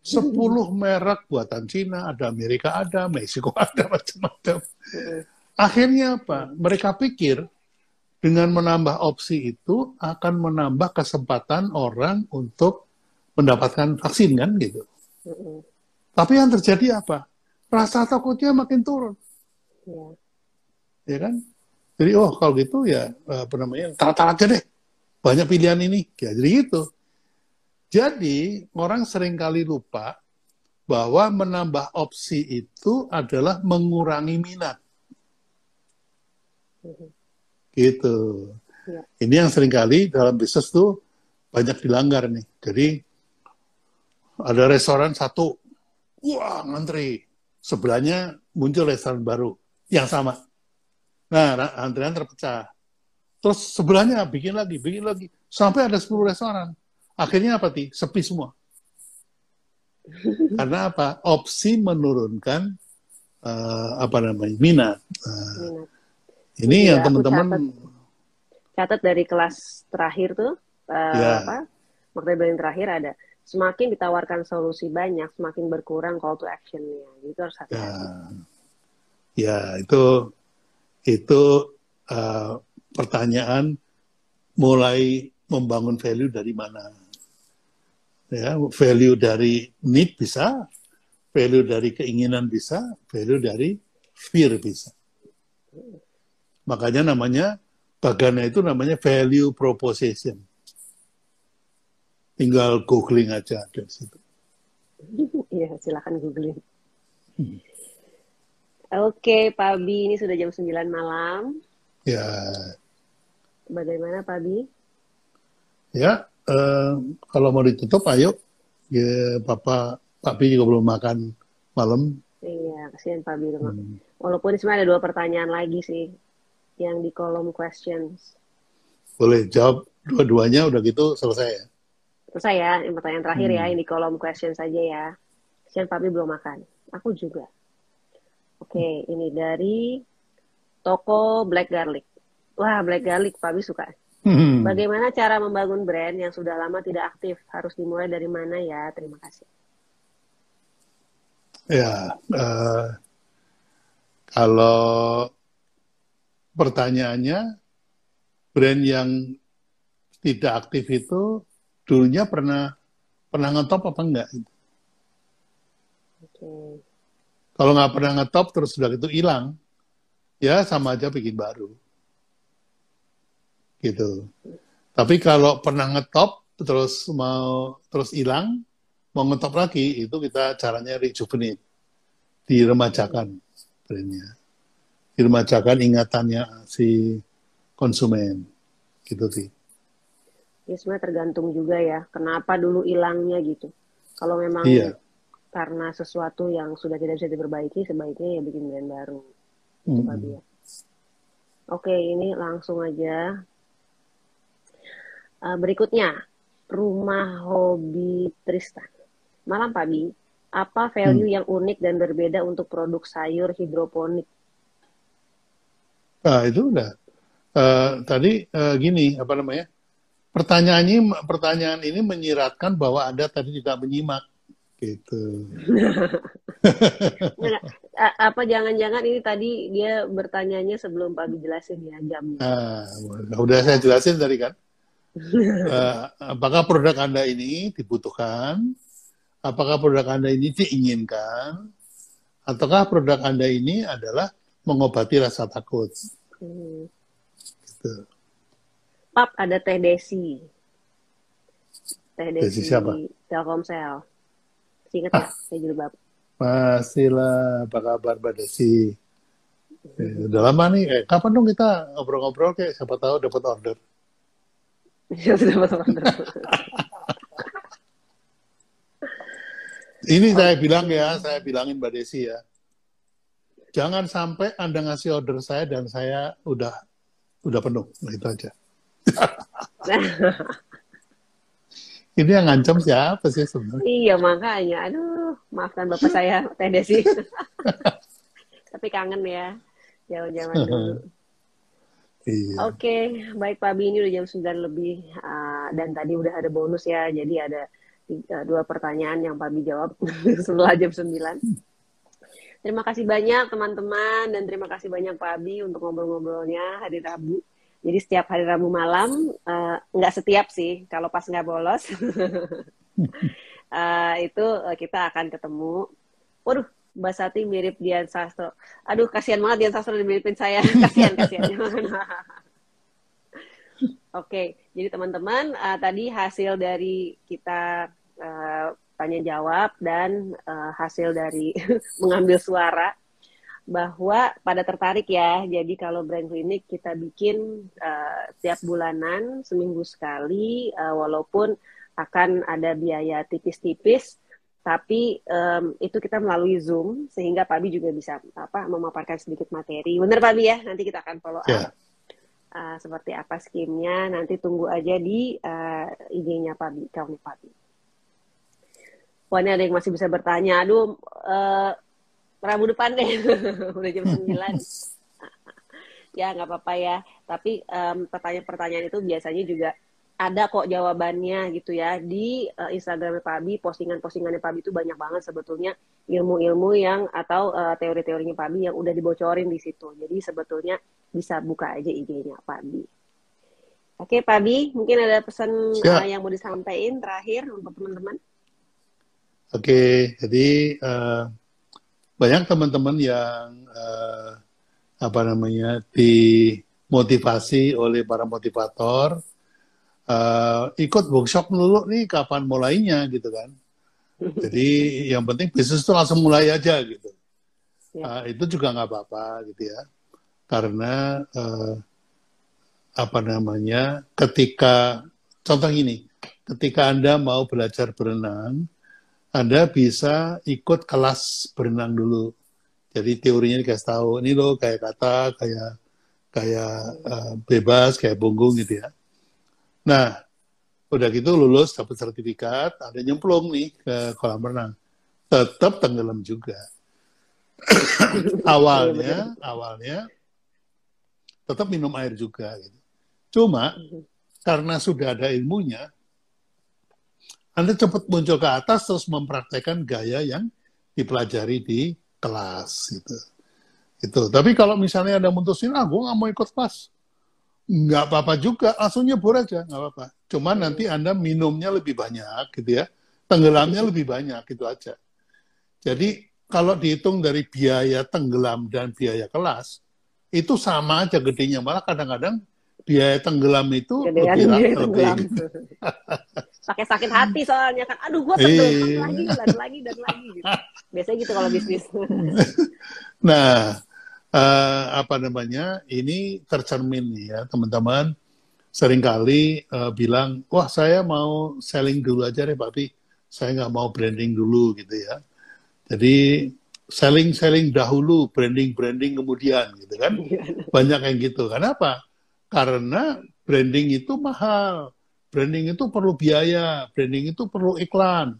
10 hmm. merek buatan Cina, ada Amerika ada, Meksiko ada, macam-macam. Hmm. Akhirnya apa? Mereka pikir dengan menambah opsi itu akan menambah kesempatan orang untuk mendapatkan vaksin kan gitu. Hmm. Tapi yang terjadi apa? Rasa takutnya makin turun. Ya ya kan? Jadi oh kalau gitu ya apa namanya tarat-tarat aja deh, banyak pilihan ini, ya jadi gitu. Jadi orang sering kali lupa bahwa menambah opsi itu adalah mengurangi minat. Gitu. Ya. Ini yang sering kali dalam bisnis tuh banyak dilanggar nih. Jadi ada restoran satu, wah ngantri. Sebelahnya muncul restoran baru yang sama. Nah, antrian terpecah. Terus sebelahnya bikin lagi, bikin lagi. Sampai ada 10 restoran. Akhirnya apa, Ti? Sepi semua. Karena apa? Opsi menurunkan uh, apa namanya minat. Uh, minat. Ini ya, yang teman-teman catat dari kelas terakhir tuh uh, ya. apa waktu yang terakhir ada semakin ditawarkan solusi banyak semakin berkurang call to actionnya itu harus hati-hati. Ya. ya itu itu uh, pertanyaan mulai membangun value dari mana ya value dari need bisa value dari keinginan bisa value dari fear bisa makanya namanya Bagana itu namanya value proposition. Tinggal googling aja dari situ. Iya, silakan googling. Hmm. Oke, Pak Bi, ini sudah jam 9 malam. Ya. Bagaimana Pak Bi? Ya, eh, kalau mau ditutup ayo. Ya, Papa, Pak Bi juga belum makan malam. Iya, kasihan Pak Bi. Hmm. Walaupun sebenarnya ada dua pertanyaan lagi sih yang di kolom questions. Boleh jawab dua-duanya udah gitu selesai ya? Selesai ya, yang pertanyaan terakhir ya, hmm. ya, ini kolom questions saja ya. Sian Papi belum makan. Aku juga. Oke, okay, ini dari toko Black Garlic. Wah, Black Garlic Papi suka. Hmm. Bagaimana cara membangun brand yang sudah lama tidak aktif? Harus dimulai dari mana ya? Terima kasih. Ya, uh, kalau pertanyaannya brand yang tidak aktif itu dulunya pernah pernah ngetop apa enggak? Okay. Kalau nggak pernah ngetop terus sudah itu hilang, ya sama aja bikin baru. Gitu. Tapi kalau pernah ngetop terus mau terus hilang, mau ngetop lagi itu kita caranya rejuvenate, diremajakan brandnya diremajakan ingatannya si konsumen gitu sih. Ya sebenarnya tergantung juga ya kenapa dulu hilangnya gitu. Kalau memang iya. karena sesuatu yang sudah tidak bisa diperbaiki sebaiknya ya bikin brand baru. Mm -hmm. Oke ini langsung aja. Uh, berikutnya rumah hobi Tristan. Malam Pak Bi, apa value hmm. yang unik dan berbeda untuk produk sayur hidroponik Nah, itu udah. Uh, tadi uh, gini, apa namanya? Pertanyaan ini, pertanyaan ini menyiratkan bahwa ada tadi tidak menyimak, gitu. apa jangan-jangan ini tadi dia bertanyanya sebelum Pak jelasin ya jam. Nah, udah saya jelasin tadi kan. uh, apakah produk Anda ini dibutuhkan? Apakah produk Anda ini diinginkan? Ataukah produk Anda ini adalah mengobati rasa takut. Hmm. Gitu. Pap ada Teh Desi. Teh Desi, Desi siapa? Telkomsel. Ingat ah. ya, Teh Jilbab. Masih lah, apa kabar Mbak Desi? Eh, udah lama nih, eh, kapan dong kita ngobrol-ngobrol kayak siapa tahu dapat order. Ya, dapat order. Ini saya bilang ya, saya bilangin Mbak Desi ya jangan sampai Anda ngasih order saya dan saya udah udah penuh. Nah, itu aja. Ini yang ngancam siapa sih sebenarnya? Iya makanya, aduh maafkan bapak saya Teh Desi. Tapi kangen ya, jauh-jauh dulu. Iya. Oke, okay, baik Pak Bi, ini udah jam 9 lebih uh, dan tadi udah ada bonus ya, jadi ada tiga, dua pertanyaan yang Pak Bi jawab setelah jam 9. Terima kasih banyak teman-teman dan terima kasih banyak Pak Abi untuk ngobrol-ngobrolnya hari Rabu. Jadi setiap hari Rabu malam, uh, nggak setiap sih, kalau pas nggak bolos, uh, itu uh, kita akan ketemu. Waduh, Mbak Sati mirip Dian Sastro. Aduh, kasihan banget Dian Sastro dimiripin saya. kasihan, kasihan. Oke, okay, jadi teman-teman, uh, tadi hasil dari kita uh, tanya jawab dan uh, hasil dari mengambil suara bahwa pada tertarik ya. Jadi kalau brand klinik kita bikin uh, tiap bulanan seminggu sekali uh, walaupun akan ada biaya tipis-tipis tapi um, itu kita melalui Zoom sehingga Pak Bi juga bisa apa memaparkan sedikit materi. Benar Pak Bi ya? Nanti kita akan follow up. Yeah. Uh, seperti apa skimnya nanti tunggu aja di uh, IG-nya Pak Bi, kamu Pak Bi. Wah ini ada yang masih bisa bertanya. Aduh, uh, Rabu depan deh, udah jam 9. ya nggak apa-apa ya. Tapi um, pertanyaan-pertanyaan itu biasanya juga ada kok jawabannya gitu ya di uh, Instagram Pak Abi, postingan-postingannya Pak Abi itu banyak banget sebetulnya ilmu-ilmu yang atau uh, teori-teorinya Pak Abi yang udah dibocorin di situ. Jadi sebetulnya bisa buka aja IG-nya Pak Abi. Oke Pak Abi, mungkin ada pesan uh, yang mau disampaikan terakhir untuk teman-teman. Oke, jadi uh, banyak teman-teman yang uh, apa namanya dimotivasi oleh para motivator uh, ikut workshop dulu nih kapan mulainya gitu kan. Jadi yang penting bisnis itu langsung mulai aja gitu. Uh, itu juga nggak apa-apa gitu ya. Karena uh, apa namanya ketika contoh ini, ketika Anda mau belajar berenang, Anda bisa ikut kelas berenang dulu. Jadi teorinya dikasih tahu, ini loh kayak kata, kayak kayak uh, bebas, kayak punggung gitu ya. Nah, udah gitu lulus dapat sertifikat, ada nyemplung nih ke kolam renang. Tetap tenggelam juga. awalnya, awalnya tetap minum air juga. Gitu. Cuma karena sudah ada ilmunya, Anda cepat muncul ke atas terus mempraktekkan gaya yang dipelajari di kelas gitu. Itu. Tapi kalau misalnya ada mutusin, ah gue nggak mau ikut kelas, nggak apa-apa juga, langsung nyebur aja, nggak apa-apa. Cuman nanti Anda minumnya lebih banyak, gitu ya. Tenggelamnya lebih banyak, gitu aja. Jadi, kalau dihitung dari biaya tenggelam dan biaya kelas, itu sama aja gedenya. Malah kadang-kadang biaya tenggelam itu Gedean lebih, lebih. Pakai sakit hati soalnya kan. Aduh gue tenggelam. E... lagi dan lagi dan lagi gitu. biasanya gitu kalau bisnis. Nah uh, apa namanya ini tercermin ya teman-teman. Seringkali uh, bilang wah saya mau selling dulu aja deh tapi saya nggak mau branding dulu gitu ya. Jadi selling selling dahulu branding branding kemudian gitu kan. Iya. banyak yang gitu. Kenapa karena branding itu mahal. Branding itu perlu biaya. Branding itu perlu iklan.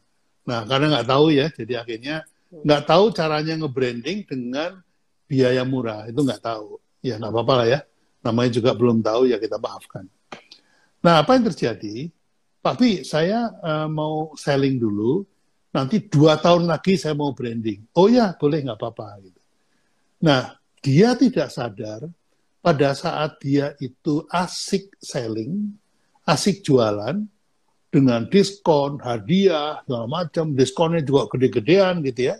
Nah karena nggak tahu ya jadi akhirnya nggak tahu caranya nge-branding dengan biaya murah. Itu nggak tahu. Ya nggak apa-apa lah ya. Namanya juga belum tahu ya kita maafkan. Nah apa yang terjadi? Pak saya uh, mau selling dulu. Nanti dua tahun lagi saya mau branding. Oh ya boleh nggak apa-apa gitu. Nah dia tidak sadar pada saat dia itu asik selling asik jualan dengan diskon hadiah segala macam diskonnya juga gede-gedean gitu ya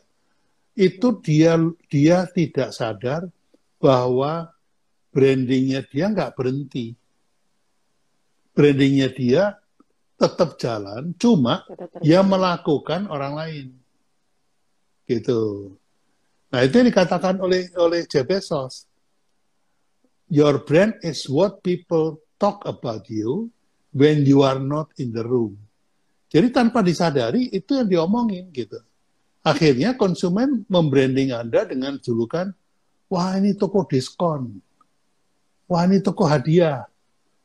itu dia dia tidak sadar bahwa brandingnya dia nggak berhenti. Brandingnya dia tetap jalan, cuma dia melakukan orang lain. Gitu. Nah itu yang dikatakan oleh oleh Jeff Bezos. Your brand is what people talk about you when you are not in the room. Jadi tanpa disadari itu yang diomongin gitu. Akhirnya konsumen membranding Anda dengan julukan, wah ini toko diskon, wah ini toko hadiah.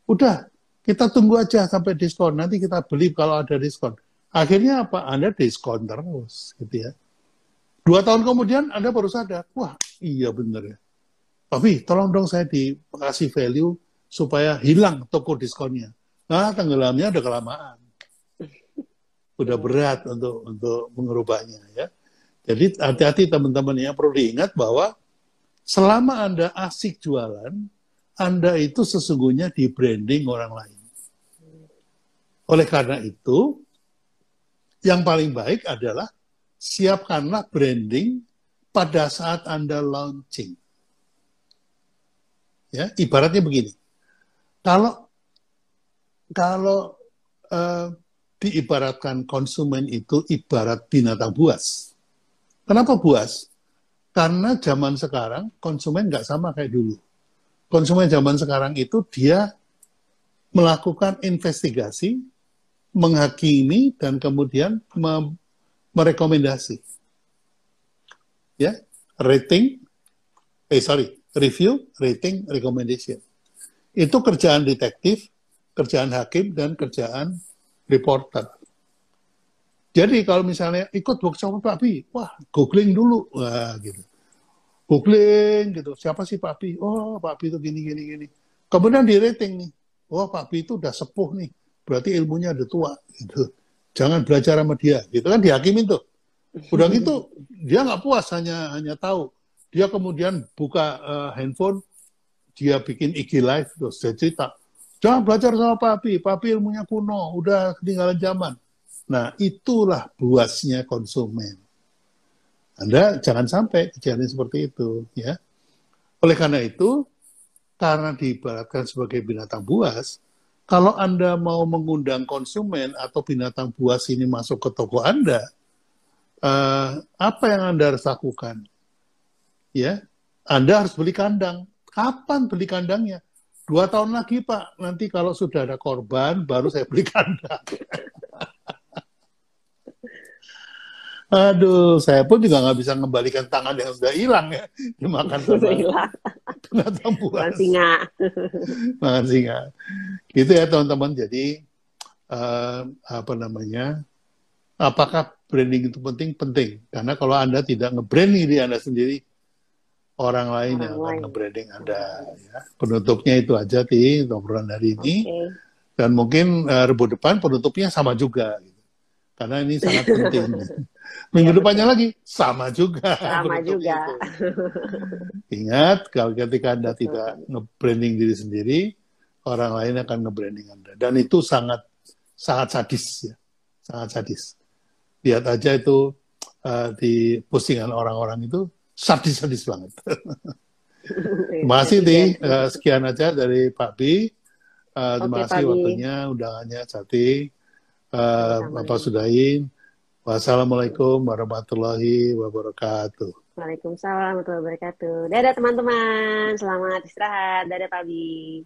Udah, kita tunggu aja sampai diskon, nanti kita beli kalau ada diskon. Akhirnya apa? Anda diskon terus, gitu ya. Dua tahun kemudian Anda baru sadar, wah iya bener ya. Tapi tolong dong saya dikasih value supaya hilang toko diskonnya. Nah, tenggelamnya udah kelamaan udah berat untuk untuk mengubahnya ya. Jadi hati-hati teman-teman ya perlu diingat bahwa selama Anda asik jualan, Anda itu sesungguhnya di branding orang lain. Oleh karena itu, yang paling baik adalah siapkanlah branding pada saat Anda launching. Ya, ibaratnya begini. Kalau kalau uh, diibaratkan konsumen itu ibarat binatang buas. Kenapa buas? Karena zaman sekarang konsumen nggak sama kayak dulu. Konsumen zaman sekarang itu dia melakukan investigasi, menghakimi, dan kemudian me merekomendasi. Ya, rating, eh sorry, review, rating, recommendation. Itu kerjaan detektif, kerjaan hakim, dan kerjaan reporter. Jadi kalau misalnya ikut workshop Pak Bi, wah googling dulu, wah gitu. Googling gitu, siapa sih Pak Bi? Oh Pak Bi itu gini gini gini. Kemudian di rating nih, oh Pak itu udah sepuh nih, berarti ilmunya udah tua gitu. Jangan belajar sama dia, gitu kan dihakimin tuh. Udah gitu dia nggak puas hanya hanya tahu. Dia kemudian buka uh, handphone, dia bikin IG live terus dia cerita. Jangan belajar sama Papi, Papi ilmunya kuno, udah ketinggalan zaman Nah, itulah buasnya konsumen. Anda jangan sampai kejadian seperti itu, ya. Oleh karena itu, karena diibaratkan sebagai binatang buas, kalau Anda mau mengundang konsumen atau binatang buas ini masuk ke toko Anda, uh, apa yang Anda harus lakukan? Ya, Anda harus beli kandang. Kapan beli kandangnya? Dua tahun lagi, Pak. Nanti kalau sudah ada korban, baru saya beli kandang. Aduh, saya pun juga nggak bisa mengembalikan tangan yang sudah hilang ya. Dimakan sama hilang. binatang buas. Makan singa. Makan singa. Gitu ya teman-teman. Jadi, uh, apa namanya, apakah branding itu penting? Penting. Karena kalau Anda tidak nge-branding diri Anda sendiri, orang lain orang yang akan nge-branding Anda. Ya. Penutupnya itu aja, di obrolan hari ini. Okay. Dan mungkin uh, rebu depan penutupnya sama juga. Gitu. Karena ini sangat penting. Minggu ya, depannya betul. lagi sama juga. Sama juga. Ingat kalau ketika Anda betul. tidak nge-branding diri sendiri, orang lain akan nge-branding Anda. Dan itu sangat sangat sadis ya. Sangat sadis. Lihat aja itu uh, di postingan orang-orang itu sadis-sadis banget. terima kasih nih. Uh, sekian aja dari Pak Bi. Uh, terima kasih waktunya, undangannya Jati. Uh, Bapak Sudain. Wassalamualaikum warahmatullahi wabarakatuh. Waalaikumsalam warahmatullahi wabarakatuh. Dadah teman-teman, selamat istirahat. Dadah Pak Bi.